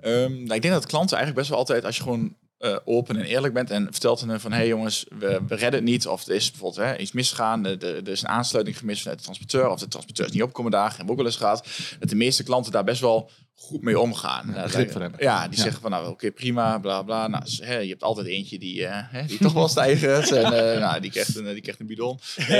Ehm, nou, ik denk dat klanten eigenlijk best wel altijd, als je gewoon eh, open en eerlijk bent en vertelt hen van, hey jongens, we, we redden het niet. Of er is bijvoorbeeld hè, iets misgegaan, er, er is een aansluiting gemist vanuit de transporteur. Of de transporteur is niet opgekomen daar, hebben we ook wel eens gehad. Dat de meeste klanten daar best wel goed mee omgaan. Nou. Ja, die Ja. zeggen van, nou oké, prima, bla bla. Nou, hè, je hebt altijd eentje die, eh, hè, die toch wel stijgt. En eh, nou, die krijgt een, die krijgt een bidon.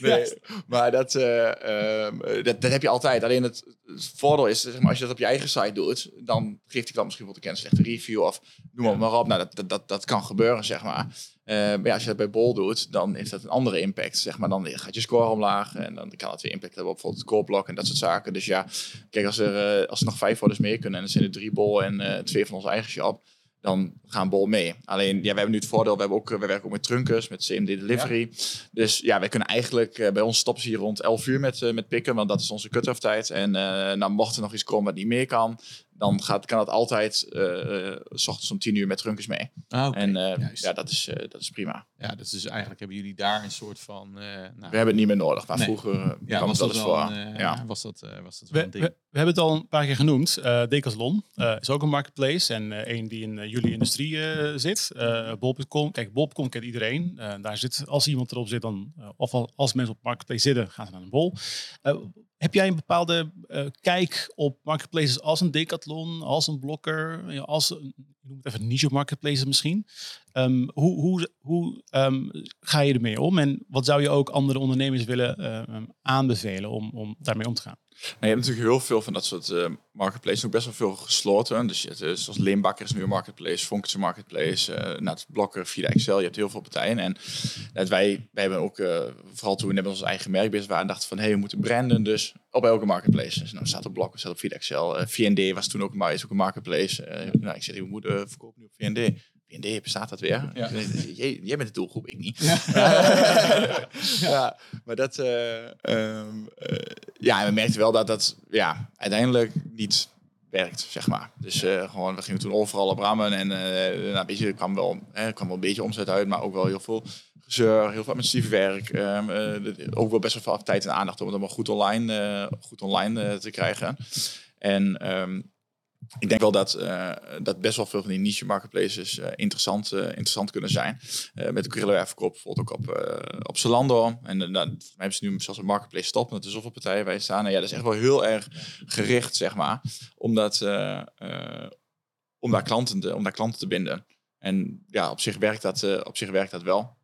Nee, maar dat, eh, ehm, eh, dat, dat heb je altijd. Alleen het, het voordeel is, zeg maar, als je dat op je eigen site doet, dan geeft die klant misschien wel een een slechte review of noem maar, maar op. Nou, dat, dat, dat kan gebeuren, zeg maar. Eh, maar ja, als je dat bij Bol doet, dan heeft dat een andere impact. Zeg maar. Dan gaat je score omlaag en dan kan het weer impact hebben op bijvoorbeeld het koopblok en dat soort zaken. Dus ja, kijk, als er, eh, als er nog vijf orders meer kunnen en er zijn er drie Bol en eh, twee van onze eigen shop, dan gaan Bol mee. Alleen, ja, we hebben nu het voordeel, we, hebben ook, we werken ook met trunkers, met CMD Delivery. Dus ja, wij kunnen eigenlijk, bij ons stoppen ze hier rond 11 uur met, met pikken, want dat is onze cut-off tijd. En nou, mocht er nog iets komen wat niet meer kan, dan gaat, kan het altijd eh, eh, s ochtends om 10 uur met trunkers mee. Ah, en eh, ja, dat is, eh, dat is prima. Ja, dat is dus eigenlijk hebben jullie daar een soort van. eh, nou, We hebben het niet meer nodig, maar Nee. vroeger ja, kwam was het wel dat wel voor. een, ja. was dat, eh, was dat wel We, een ding? we hebben het al een paar keer genoemd. Eh Decathlon eh, is ook een marketplace en eh, een die in jullie industrie eh, zit. Eh Bol.com. Kijk, Bol.com kent iedereen. Eh, daar zit, als iemand erop zit, dan, of al- als mensen op marketplace zitten, gaan ze naar een Bol. Heb jij een bepaalde eh, kijk op marketplaces als een Decathlon, als een Blokker, als een, noem het even niche marketplaces misschien? Ehm, hoe hoe, hoe ehm, ga je ermee om en wat zou je ook andere ondernemers willen eh, aanbevelen om, om daarmee om te gaan? Nou, je hebt natuurlijk heel veel van dat soort eh marketplaces, ook best wel veel gesloten. Dus je hebt, eh, zoals Limbakker is nu een marketplace, Fonk is een marketplace, het Blokker, via Excel, je hebt heel veel partijen. En wij, hebben ook, eh, vooral toen we net ons eigen merk bezig waren, dachten van, hé, we moeten branden, dus op elke marketplace. Dus nou, staat op Blokker, staat op via Excel. VND was toen ook, maar is ook een marketplace. Nou, ik zeg, we moeten verkopen nu op VND. VND, bestaat dat weer? Ja. Jij, jij bent de doelgroep, ik niet. Ja. ja, maar dat. eh, ehm, eh, ja, en we merkten wel dat dat ja, uiteindelijk niet werkt, zeg maar. Dus eh, gewoon, we gingen toen overal op rammen en nou, weet je, er kwam wel, hè, er kwam wel een beetje omzet uit, maar ook wel heel veel gezeur, heel veel administratief werk. de- ook wel best wel veel tijd en aandacht om het allemaal goed online, goed online te krijgen. En ehm, ik denk wel dat, uh, dat best wel veel van die niche marketplaces uh, interessant, uh, interessant kunnen zijn. met de verkoop bijvoorbeeld ook op, op Zalando. En dan hebben ze nu zelfs een marketplace stop met de zoveel partijen bij staan. En ja, dat is echt wel heel erg gericht, zeg maar. Omdat, om, daar klanten te, om daar klanten te binden. En ja, op zich werkt dat, op zich werkt dat wel.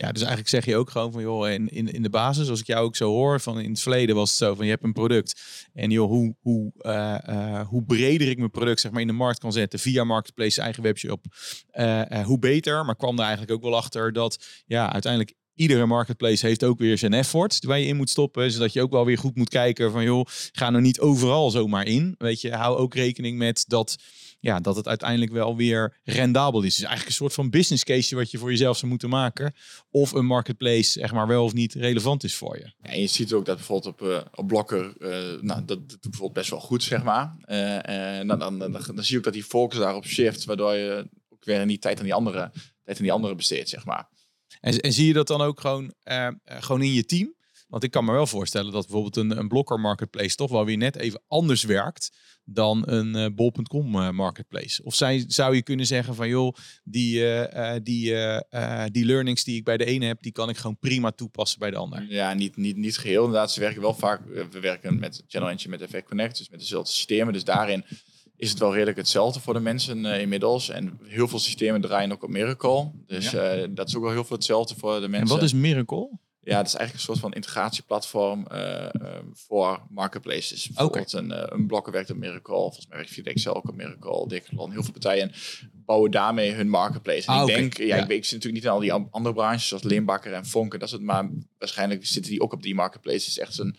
Ja, dus eigenlijk zeg je ook gewoon van joh, in, in, in de basis, als ik jou ook zo hoor, van in het verleden was het zo van je hebt een product en joh, hoe, hoe, uh, uh, hoe breder ik mijn product zeg maar in de markt kan zetten via marketplace, eigen webshop, uh, hoe beter. Maar kwam er eigenlijk ook wel achter dat ja, uiteindelijk iedere marketplace heeft ook weer zijn effort waar je in moet stoppen. Zodat je ook wel weer goed moet kijken van joh, ga nou niet overal zomaar in. Weet je, hou ook rekening met dat ja, dat het uiteindelijk wel weer rendabel is. Dus eigenlijk een soort van business case wat je voor jezelf zou moeten maken. Of een marketplace zeg maar wel of niet relevant is voor je. Ja, en je ziet ook dat bijvoorbeeld op, uh, op Blokker, uh, nou, dat, doet bijvoorbeeld best wel goed, zeg maar. Uh, dan, dan, dan, dan, zie je ook dat die focus daarop shift, waardoor je ook weer niet tijd aan die andere, tijd aan die andere besteedt, zeg maar. En, en zie je dat dan ook gewoon, gewoon in je team? Want ik kan me wel voorstellen dat bijvoorbeeld een, een blokker marketplace toch wel weer net even anders werkt dan een uh, bol.com uh, marketplace. Of zij, zou je kunnen zeggen van joh, die, uh, die, die learnings die ik bij de ene heb, die kan ik gewoon prima toepassen bij de ander. Ja, niet, niet, niet geheel. Inderdaad, ze werken wel vaak, we werken met Channel Engine, met Effect Connect, dus met dezelfde systemen. Dus daarin is het wel redelijk hetzelfde voor de mensen inmiddels. En heel veel systemen draaien ook op Miracle. Dus dat is ook wel heel veel hetzelfde voor de mensen. En wat is Miracle? Ja, dat is eigenlijk een soort van integratieplatform uh, voor marketplaces. Bijvoorbeeld een, uh, een blokken werkt op Miracle, volgens mij werkt via Excel ook op Miracle, Decathlon. Heel veel partijen bouwen daarmee hun marketplace. En ah, ik denk, ja, Ik, ik zit natuurlijk niet in al die andere branches zoals Limbakker en Vonken, dat is het, maar waarschijnlijk zitten die ook op die marketplace. Het is echt een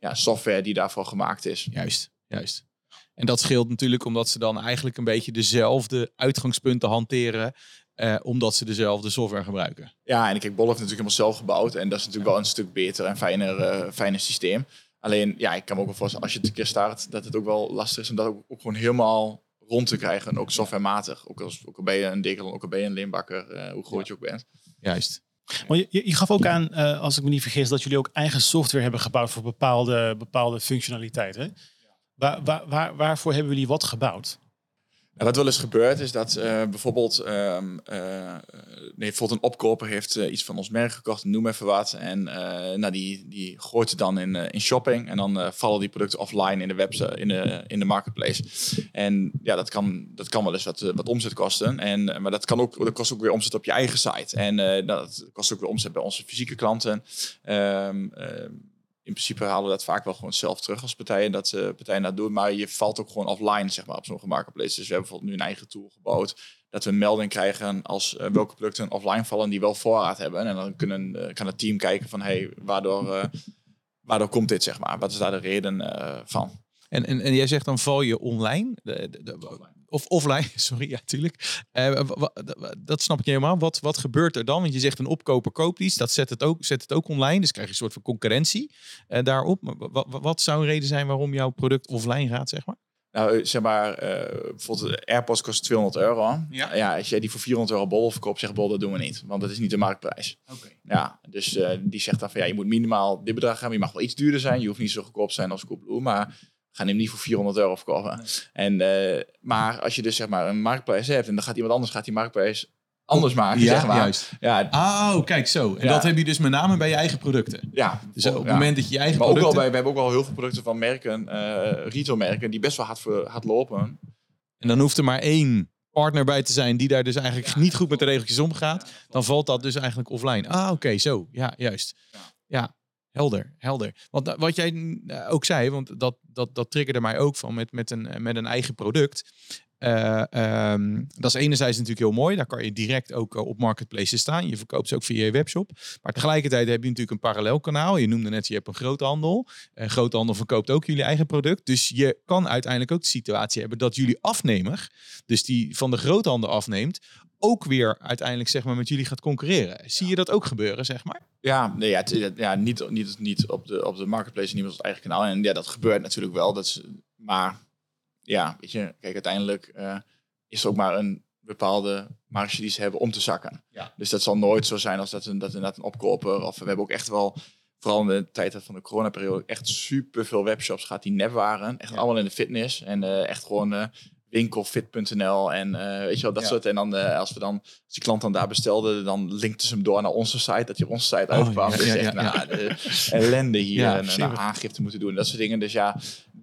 ja, software die daarvoor gemaakt is. Juist, juist. En dat scheelt natuurlijk omdat ze dan eigenlijk een beetje dezelfde uitgangspunten hanteren uh, omdat ze dezelfde software gebruiken. Ja, en ik heb Bol heeft natuurlijk helemaal zelf gebouwd. En dat is natuurlijk wel een stuk beter en fijner, uh, fijner systeem. Alleen, ja, ik kan me ook wel voorstellen, als je het een keer start, dat het ook wel lastig is om dat ook, ook gewoon helemaal rond te krijgen. ook softwarematig. Ook, als, ook al ben je een Decathlon, ook al ben je een Limbakker, uh, hoe groot je ook bent. Juist. Maar je, je, gaf ook aan, als ik me niet vergis, dat jullie ook eigen software hebben gebouwd voor bepaalde, bepaalde functionaliteiten. Waar, waar, waar, waarvoor hebben jullie wat gebouwd? Nou, wat wel eens gebeurt is dat uh, bijvoorbeeld, um, uh, nee, bijvoorbeeld een opkoper heeft uh, iets van ons merk gekocht, noem even wat. En nou, die, die gooit het dan in, in shopping en dan vallen die producten offline in de website, in de, in de marketplace. En ja, dat kan, dat kan wel eens wat, wat omzet kosten. En, maar dat, kan ook, dat kost ook weer omzet op je eigen site. En dat kost ook weer omzet bij onze fysieke klanten. Um, in principe halen we dat vaak wel gewoon zelf terug als partijen dat uh, partijen dat doen. Maar je valt ook gewoon offline, zeg maar, op zo'n marketplace. Dus we hebben bijvoorbeeld nu een eigen tool gebouwd. Dat we een melding krijgen als uh, welke producten offline vallen die wel voorraad hebben. En dan kunnen, uh, kan het team kijken van hey, waardoor, waardoor komt dit, zeg maar? Wat is daar de reden van? En, en, en jij zegt dan val je online? De, de, de, of offline, sorry, ja, tuurlijk. Uh, dat snap ik niet helemaal. Wat, wat gebeurt er dan? Want je zegt een opkoper koopt iets, dat zet het ook, zet het ook online. Dus krijg je een soort van concurrentie uh, daarop. Maar wat, zou een reden zijn waarom jouw product offline gaat, zeg maar? Nou, eh, zeg maar, uh, bijvoorbeeld de AirPods kost 200 euro. Ja. ja, als jij die voor 400 euro bol verkoopt, zegt bol, dat doen we niet. Want dat is niet de marktprijs. Oké. Ja, dus uh, die zegt dan van, ja, je moet minimaal dit bedrag hebben. Je mag wel iets duurder zijn. Je hoeft niet zo goedkoop te zijn als Coolblue. Maar gaan hem niet voor 400 euro verkopen. En, uh, maar als je dus zeg maar een marktprijs hebt en dan gaat iemand anders gaat die marktprijs anders maken, ja, zeg maar. Juist. Ja. Oh, kijk zo. En dat heb je dus met name bij je eigen producten. Ja. Dus op het moment dat je, je eigen maar producten... Ook wel bij, we hebben ook wel heel veel producten van merken, uh, retailmerken, die best wel hard, voor, hard lopen. En dan hoeft er maar één partner bij te zijn die daar dus eigenlijk niet goed met de regeltjes omgaat. Dan valt dat dus eigenlijk offline. Ah, oké, zo. Ja, juist. Ja. Helder, helder. Want eh, wat jij eh, ook zei, want dat, dat, dat triggerde mij ook van met, met, een, met een eigen product. Uh, um, dat is enerzijds natuurlijk heel mooi. Daar kan je direct ook op marketplaces staan. Je verkoopt ze ook via je webshop. Maar tegelijkertijd heb je natuurlijk een parallel kanaal. Je noemde net, je hebt een groothandel. Een groothandel verkoopt ook jullie eigen product. Dus je kan uiteindelijk ook de situatie hebben dat jullie afnemer, dus die van de groothandel afneemt, ook weer uiteindelijk zeg maar, met jullie gaat concurreren. Zie je dat ook gebeuren, zeg maar? Ja, nee, ja, het, ja niet, niet, niet op, de, op de marketplace, niet op het eigen kanaal. En ja, dat gebeurt natuurlijk wel. Dat is, maar ja, weet je, kijk, uiteindelijk uh, is er ook maar een bepaalde marge die ze hebben om te zakken. Ja. Dus dat zal nooit zo zijn als dat, een, dat inderdaad een opkoper. Of we hebben ook echt wel, vooral in de tijd van de coronaperiode, echt super veel webshops gehad die nep waren. Echt allemaal in de fitness. En uh, echt gewoon uh, winkelfit.nl en eh, weet je wel, dat Ja. soort. En dan eh, als we dan, als die klant dan daar bestelde, dan linkte ze hem door naar onze site, dat hij op onze site Oh, uitkwam. ja, dus ja, echt, nou, de ellende hier Ja, en eh, nou, aangifte moeten doen, dat soort dingen. Dus ja,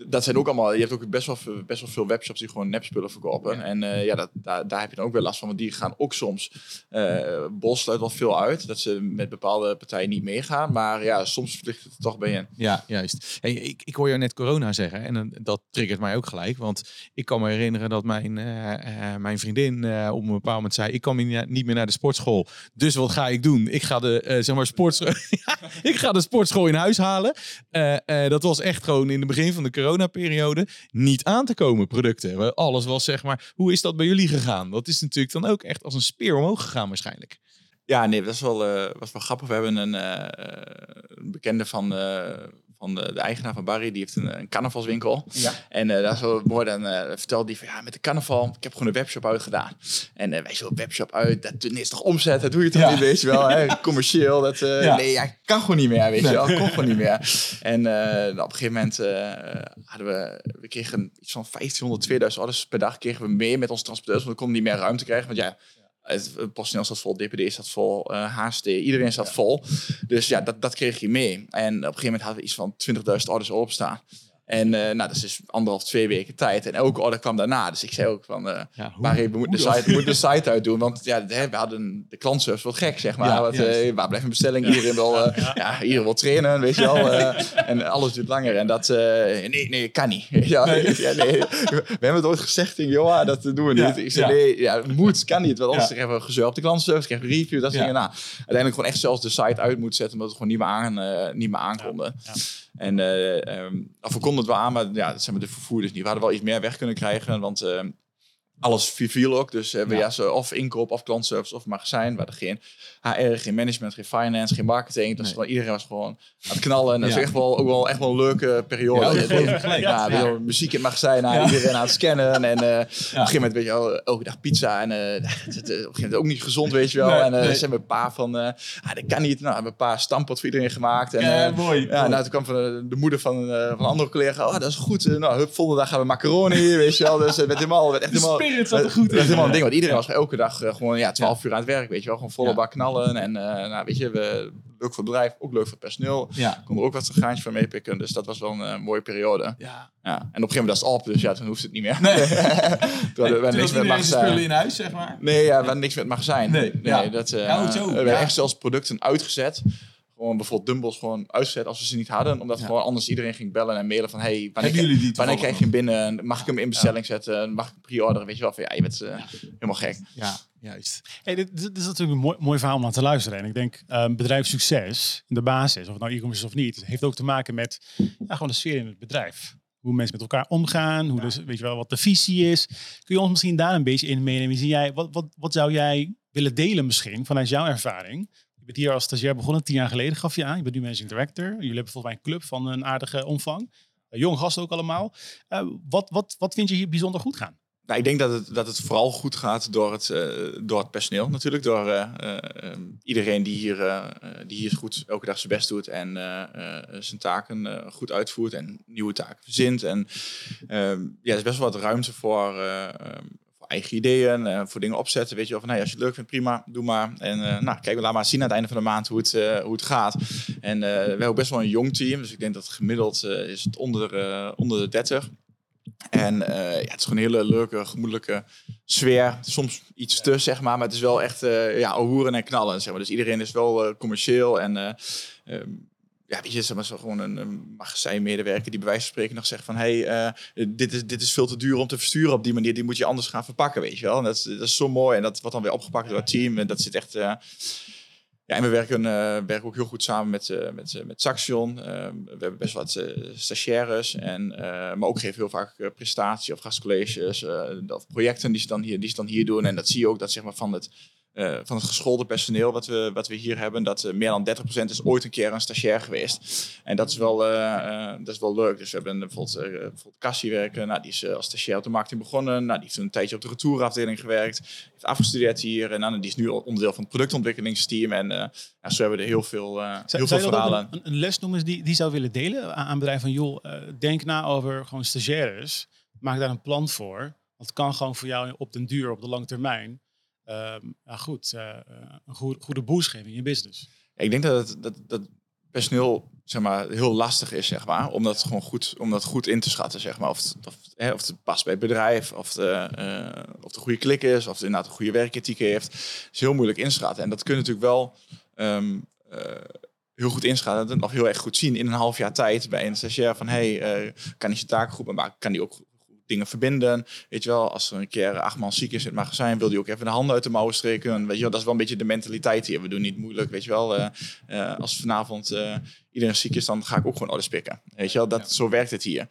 dat zijn ook allemaal, je hebt ook best wel, best wel veel webshops die gewoon nepspullen verkopen. Ja. En eh, ja, dat, daar, daar heb je dan ook weer last van, want die gaan ook soms, eh Bol sluit wel veel uit, dat ze met bepaalde partijen niet meegaan. Maar ja, soms vliegt het er toch bij in. Ja, juist. Hey, ik, ik hoor jou net corona zeggen en dat triggert mij ook gelijk. Want ik kan me herinneren dat mijn, eh, mijn vriendin op een bepaald moment zei... ik kan niet meer naar de sportschool. Dus wat ga ik doen? Ik ga de, zeg maar sports ik ga de sportschool in huis halen. Dat was echt gewoon in het begin van de coronaperiode niet aan te komen producten. Alles was zeg maar... Hoe is dat bij jullie gegaan? Dat is natuurlijk dan ook echt als een speer omhoog gegaan waarschijnlijk. Ja, nee, dat is wel, eh, was wel grappig. We hebben een, eh, een bekende van, eh, van de, de eigenaar van Barry, die heeft een, een carnavalswinkel. Ja. En dat is wel mooi, dan eh, vertelde die van ja, met de carnaval, ik heb gewoon een webshop uitgedaan. En eh wij zo, webshop uit, dat is toch omzet, dat doe je toch Ja. niet, weet je wel. Hè? Commercieel, dat, Ja. nee, ja, kan gewoon niet meer, weet Nee. je wel, kon gewoon niet meer. En op een gegeven moment hadden we, we kregen iets van 1500, 2000 orders per dag kregen we meer met onze transporteurs, want we konden niet meer ruimte krijgen. Want ja, het PostNL zat vol, DPD zat vol, eh HST, iedereen zat vol. Dus ja, dat, dat kreeg je mee. En op een gegeven moment hadden we iets van 20.000 orders opstaan. En eh, nou, dat is dus anderhalf, twee weken tijd. En elke order kwam daarna. Dus ik zei ook van, eh Ja, hoe- we moeten de site, we moeten de site uitdoen. Want ja, we hadden de klantservice wat gek, zeg maar. Ja, Wat, juist. eh, waar blijft een bestelling? Iedereen wil, ja, iedereen wil trainen, weet je wel. en alles duurt langer. En dat, nee, nee, kan niet. Ja, Nee. We hebben het ooit gezegd tegen Johan, dat doen we niet. Ik zei, ja. nee, ja, moet, kan niet. Want anders krijgen we gezeur op de klantservice, krijgen we review, dat soort dingen. Nou, uiteindelijk gewoon echt zelfs de site uit moeten zetten, omdat we het gewoon niet meer, aan, niet meer aankonden. En eh ehm, of we konden het wel aan, maar ja, dat zijn we de vervoerders niet. We hadden wel iets meer weg kunnen krijgen, want ehm, alles viel ook. Dus hebben we Ja. ja. zo of inkoop, of klantservice, of magazijn. We hadden geen HR, geen management, geen finance, geen marketing. Dus Nee. iedereen was gewoon aan het knallen. En dat is echt wel, ook wel, echt wel een leuke periode. Ja, Ja, muziek in het magazijn, nou, Ja. iedereen aan het scannen. En eh, op een gegeven moment, weet je wel, elke dag pizza. En eh, is op een gegeven moment ook niet gezond, weet je wel. Nee, en eh nee. ze hebben een paar van, eh ah, dat kan niet. Nou, hebben we een paar stampot voor iedereen gemaakt. En, Ja, eh, mooi. ja, nou, toen kwam van de, de moeder van, eh, van een andere collega. Oh, dat is goed. Eh, Nou, hup, volgende dag gaan we macaroni, weet je wel. Dus het werd helemaal, werd echt De helemaal, spirit zat er goed in. helemaal een ding. Want iedereen was elke dag eh, gewoon ja, 12 uur aan het werk, weet je wel. Gewoon volle bak knallen. En eh, nou, weet je, we, leuk voor het bedrijf, ook leuk voor het personeel. Ja. Kon er ook wat een graantje van meepikken. Dus dat was wel een eh, mooie periode. Ja. Ja. En op een gegeven moment was het op, dus ja, toen hoefde het niet meer. Nee. toen hadden we niks met zijn spullen magazijn. in huis, zeg maar. Nee, ja, we hadden niks met magazijn. Nee, ja. dat, eh, Ja, zo, we hebben echt zelfs producten uitgezet. Gewoon bijvoorbeeld dumbbells gewoon uitgezet als we ze niet hadden. Omdat gewoon anders iedereen ging bellen en mailen van... Hey, wanneer, die wanneer krijg je hem binnen? Mag ik hem in bestelling zetten? Mag ik hem pre-orderen? Weet je wel, van ja, je bent helemaal gek. Ja, juist. Hey, dit, dit is natuurlijk een mooi, mooi verhaal om naar te luisteren. En ik denk, um, bedrijfssucces, in de basis, of het nou e-commerce is of niet, heeft ook te maken met ja, gewoon de sfeer in het bedrijf. Hoe mensen met elkaar omgaan, hoe dus, weet je wel, wat de visie is. Kun je ons misschien daar een beetje in meenemen? Zie jij, wat, wat, wat zou jij willen delen misschien vanuit jouw ervaring? Je bent hier als stagiair begonnen, tien jaar geleden gaf je aan. Je bent nu managing director. Jullie hebben volgens mij een club van een aardige omvang. Uh, jong gasten ook allemaal. Uh, wat, wat, wat vind je hier bijzonder goed gaan? Nou, ik denk dat het, dat het vooral goed gaat door het, uh, door het personeel natuurlijk. Door uh, uh, iedereen die hier, die hier goed elke dag zijn best doet en zijn taken goed uitvoert en nieuwe taken verzint. En ehm, ja, er is best wel wat ruimte voor, voor eigen ideeën, voor dingen opzetten. Weet je wel, als je het leuk vindt, prima, doe maar. En nou, kijk, we maar zien aan het einde van de maand hoe het, hoe het gaat. En we hebben best wel een jong team, dus ik denk dat gemiddeld is het onder, onder de 30. En uh, ja, het is gewoon een hele leuke, gemoedelijke sfeer. Soms iets te, zeg maar. Maar het is wel echt uh, ja, hoeren en knallen, zeg maar. Dus iedereen is wel uh, commercieel. En um, ja, weet je, zeg maar, gewoon een, een magazijnmedewerker die bij wijze van spreken nog zegt van... hé, hey, dit, is, dit is veel te duur om te versturen op die manier. Die moet je anders gaan verpakken, weet je wel. En dat, is, dat is zo mooi. En dat wordt dan weer opgepakt door het team. En dat zit echt... Ja, en we werken, uh, werken ook heel goed samen met, uh, met, uh, met Saxion. we hebben best wat stagiaires, en, maar ook geven heel vaak prestatie of gastcolleges of projecten die ze, dan hier, die ze dan hier doen. En dat zie je ook dat zeg maar, van, het, van het geschoolde personeel wat we, wat we hier hebben, dat meer dan 30% is ooit een keer een stagiair geweest. En dat is wel, dat is wel leuk. Dus we hebben bijvoorbeeld, bijvoorbeeld Cassie werken, nou, die is als stagiair op de marketing begonnen. Nou, die heeft een tijdje op de retourenafdeling gewerkt, heeft afgestudeerd hier en nou, die is nu onderdeel van het productontwikkelingsteam. En nou, zo hebben we er heel veel, heel veel verhalen. Een, een les noemen die, die zou willen delen aan, aan bedrijven van joh, denk na over gewoon stagiaires. Maak daar een plan voor. Want het kan gewoon voor jou op den duur, op de lange termijn, ja, goed, eh, eh, een goede, goede boost geven in je business. Ik denk dat het, dat, dat personeel zeg maar, heel lastig is, zeg maar, om dat gewoon goed, om dat goed in te schatten, zeg maar. Of het, of, hè, of het past bij het bedrijf, of, de, eh, of de goede klik is, of het inderdaad een goede werkethiek heeft. Is heel moeilijk inschatten. En dat kun je natuurlijk wel ehm, eh, heel goed inschatten en nog heel erg goed zien in een half jaar tijd bij een stagiair van, hey, kan hij zijn taken goed maken? Kan die ook dingen verbinden? Weet je wel, als er een keer acht man ziek is in het magazijn, wil die ook even de handen uit de mouwen streken. Weet je wel, dat is wel een beetje de mentaliteit hier. We doen niet moeilijk, weet je wel. eh, eh, als vanavond eh, iedereen ziek is, dan ga ik ook gewoon orders pikken. Weet je wel, dat, zo werkt het hier.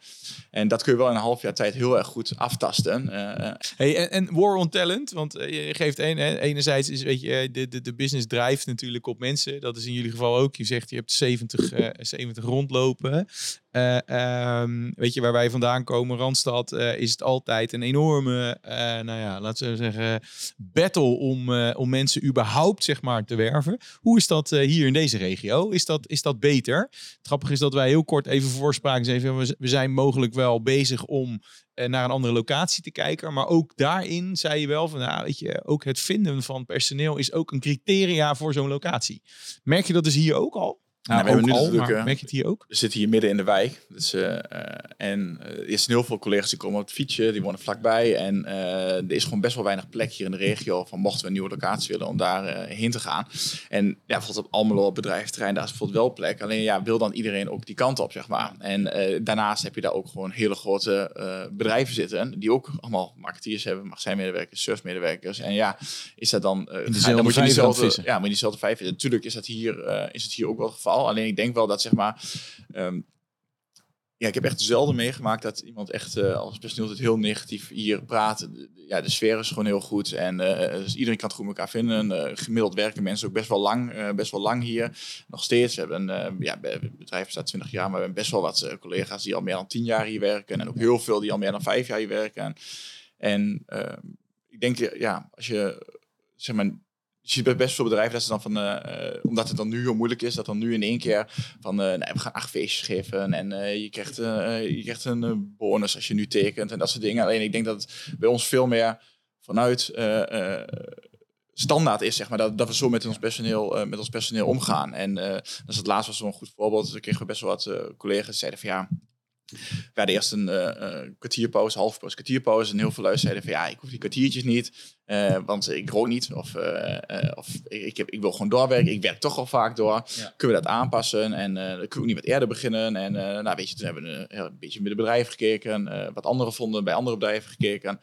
En dat kun je wel in een half jaar tijd heel erg goed aftasten. Eh, Hey, en, en war on talent, want eh, je geeft een, hè, enerzijds is, weet je, de, de, de business drijft natuurlijk op mensen. Dat is in jullie geval ook. Je zegt je hebt 70, eh 70 rondlopen. Eh, ehm, weet je, waar wij vandaan komen, Randstad, is het altijd een enorme, nou ja, laten we zeggen, battle om, om mensen überhaupt, zeg maar, te werven. Hoe is dat hier in deze regio? Is dat, is dat beter? Het grappige is dat wij heel kort even voorspraken. Zeiden, we zijn mogelijk wel bezig om eh, naar een andere locatie te kijken. Maar ook daarin zei je wel van, nou, weet je, ook het vinden van personeel is ook een criteria voor zo'n locatie. Merk je dat dus hier ook al? Nou, we ook hebben nu al, natuurlijk, maar eh, merk je het hier ook? we zitten hier midden in de wijk. Dus, eh, eh, en er zijn heel veel collega's die komen op het fietsje, die wonen vlakbij. En er is gewoon best wel weinig plek hier in de regio van mochten we een nieuwe locatie willen om daar heen te gaan. En ja, bijvoorbeeld op Almelo op bedrijventerrein, daar is bijvoorbeeld wel plek. Alleen ja, wil dan iedereen ook die kant op, zeg maar. En daarnaast heb je daar ook gewoon hele grote bedrijven zitten, die ook allemaal marketeers hebben, magazijnmedewerkers, servicemedewerkers. En ja, is dat dan... eh, dezelfde dan moet je diezelfde, ja, maar diezelfde vijf. Natuurlijk is dat hier, is het hier ook wel het Alleen ik denk wel dat zeg maar. ehm, ja, ik heb echt zelden meegemaakt dat iemand echt eh, als personeel het heel negatief hier praat. Ja, de sfeer is gewoon heel goed en eh, dus iedereen kan het goed met elkaar vinden. Eh, gemiddeld werken mensen ook best wel lang, eh, best wel lang hier. Nog steeds. We hebben, eh, ja, bedrijf bestaat 20 jaar, maar we hebben best wel wat eh, collega's die al meer dan 10 jaar hier werken. En ook heel veel die al meer dan 5 jaar hier werken. En ehm, ik denk, eh, ja, als je, zeg maar, je ziet bij best veel bedrijven dat ze dan van, eh, eh, omdat het dan nu heel moeilijk is, dat dan nu in één keer van, eh, nee, we gaan acht feestjes geven en je, krijgt, je krijgt een bonus als je nu tekent en dat soort dingen. Alleen ik denk dat het bij ons veel meer vanuit standaard is, zeg maar, dat, dat we zo met ons personeel, met ons personeel omgaan. En dat is het laatste was zo'n goed voorbeeld. Dan kregen we best wel wat collega's zeiden van ja, we hadden eerst een eh, kwartierpauze, half pauze, kwartierpauze. En heel veel luisteren zeiden van ja, ik hoef die kwartiertjes niet, eh, want ik rook niet. Of, of ik, heb, ik wil gewoon doorwerken, ik werk toch al vaak door. Kunnen we dat aanpassen? En kunnen we ook niet wat eerder beginnen. En nou, weet je, toen hebben we een, een beetje met de bedrijven gekeken, wat anderen vonden, bij andere bedrijven gekeken.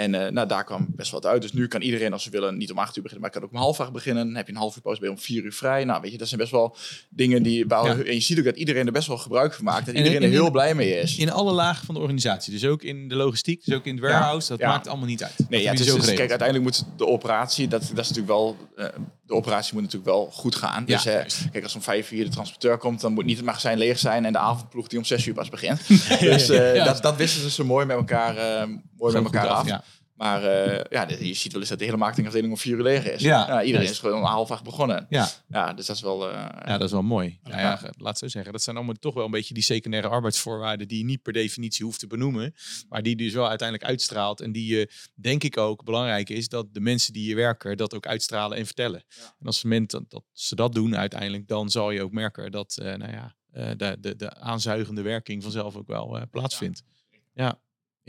En eh, nou, daar kwam best wat uit. Dus nu kan iedereen, als ze willen, niet om acht uur beginnen, maar kan ook om half acht beginnen. Dan heb je een half uur pauze, ben je om vier uur vrij. Nou, weet je, dat zijn best wel dingen die... Waar, Ja. En je ziet ook dat iedereen er best wel gebruik van maakt. Dat En- iedereen en er in- heel blij mee is. In alle lagen van de organisatie. Dus ook in de logistiek, dus ook in het warehouse. Dat ja. maakt allemaal niet uit. Nee, ja, het is, dus- kijk, uiteindelijk moet de operatie, dat, dat is natuurlijk wel, eh, de operatie moet natuurlijk wel goed gaan. Dus eh, kijk, als om vijf uur de transporteur komt, dan moet niet het magazijn leeg zijn en de avondploeg die om zes uur pas begint. dus eh, Ja. dat, dat wisten ze zo mooi met elkaar, eh, mooi met elkaar goed af. Ja. Maar eh, ja, je ziet wel eens dat de hele marketingafdeling om vier uur leeg is. Ja, iedereen is gewoon om half acht begonnen. Ja. Ja, dus dat is wel... eh, Ja, dat is wel mooi. Nou ja, Ja. laat zo zeggen. Dat zijn allemaal toch wel een beetje die secundaire arbeidsvoorwaarden die je niet per definitie hoeft te benoemen. Maar die dus wel uiteindelijk uitstraalt. En die je, denk ik ook, belangrijk is dat de mensen die hier werken dat ook uitstralen en vertellen. En als moment dat, dat ze dat doen uiteindelijk, dan zal je ook merken dat eh, nou ja, eh, de, de, de aanzuigende werking vanzelf ook wel eh, plaatsvindt. Ja.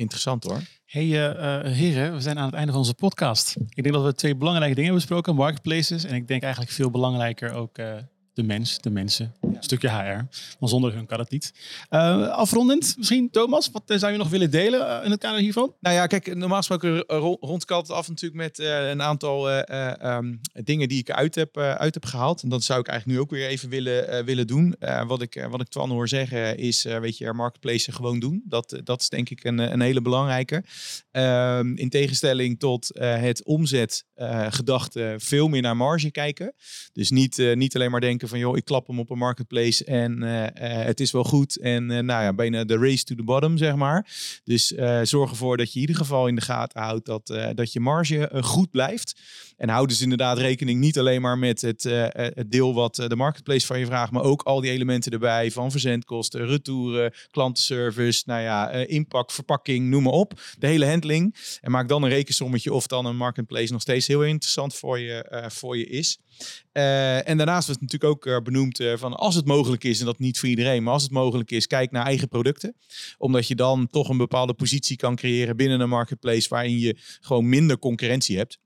Interessant hoor. Hey uh, uh, heren, we zijn aan het einde van onze podcast. Ik denk dat we twee belangrijke dingen besproken. Marketplaces en ik denk eigenlijk veel belangrijker ook uh, de mens, de mensen. Een stukje HR. Want zonder hun kan het niet. Uh, afrondend, misschien Thomas, wat zou je nog willen delen in het kader hiervan? Nou ja, kijk, normaal gesproken rond ik altijd af natuurlijk met uh, een aantal um, dingen die ik uit heb, uit heb gehaald. En dat zou ik eigenlijk nu ook weer even willen, willen doen. wat, ik, wat ik Twan hoor zeggen is, weet je, marketplace gewoon doen. Dat, dat is denk ik een, een hele belangrijke. Ehm, in tegenstelling tot het omzetgedachte veel meer naar marge kijken. Dus niet, niet alleen maar denken van, joh, ik klap hem op een marketplace marketplace en het is wel goed. En nou ja, bijna de race to the bottom, zeg maar. Dus zorg ervoor dat je in ieder geval in de gaten houdt dat, dat je marge goed blijft. En houd dus inderdaad rekening niet alleen maar met het, het deel wat de marketplace van je vraagt, maar ook al die elementen erbij van verzendkosten, retouren, klantenservice, nou ja, inpak, verpakking, noem maar op. De hele handling. En maak dan een rekensommetje of dan een marketplace nog steeds heel interessant voor je, voor je is. Uh, en daarnaast was het natuurlijk ook uh, benoemd uh, van als het mogelijk is, en dat niet voor iedereen, maar als het mogelijk is, kijk naar eigen producten. Omdat je dan toch een bepaalde positie kan creëren binnen een marketplace waarin je gewoon minder concurrentie hebt.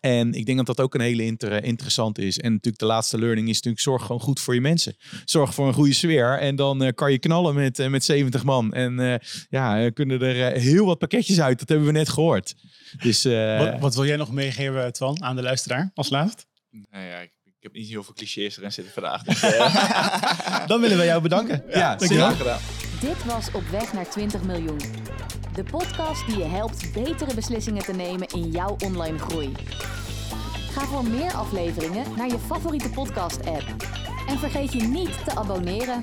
En ik denk dat dat ook een hele inter interessant is. En natuurlijk de laatste learning is natuurlijk zorg gewoon goed voor je mensen. Zorg voor een goede sfeer en dan kan je knallen met, met 70 man. En ja, kunnen er heel wat pakketjes uit. Dat hebben we net gehoord. Dus, wat, wat, wil jij nog meegeven, Twan, aan de luisteraar als laatst? Nou ja, ik, ik heb niet heel veel clichés erin zitten vandaag. Dus, uh... Dan willen we jou bedanken. Ja, ja zeker gedaan. Dit was Op weg naar 20 miljoen. De podcast die je helpt betere beslissingen te nemen in jouw online groei. Ga voor meer afleveringen naar je favoriete podcast-app. En vergeet je niet te abonneren.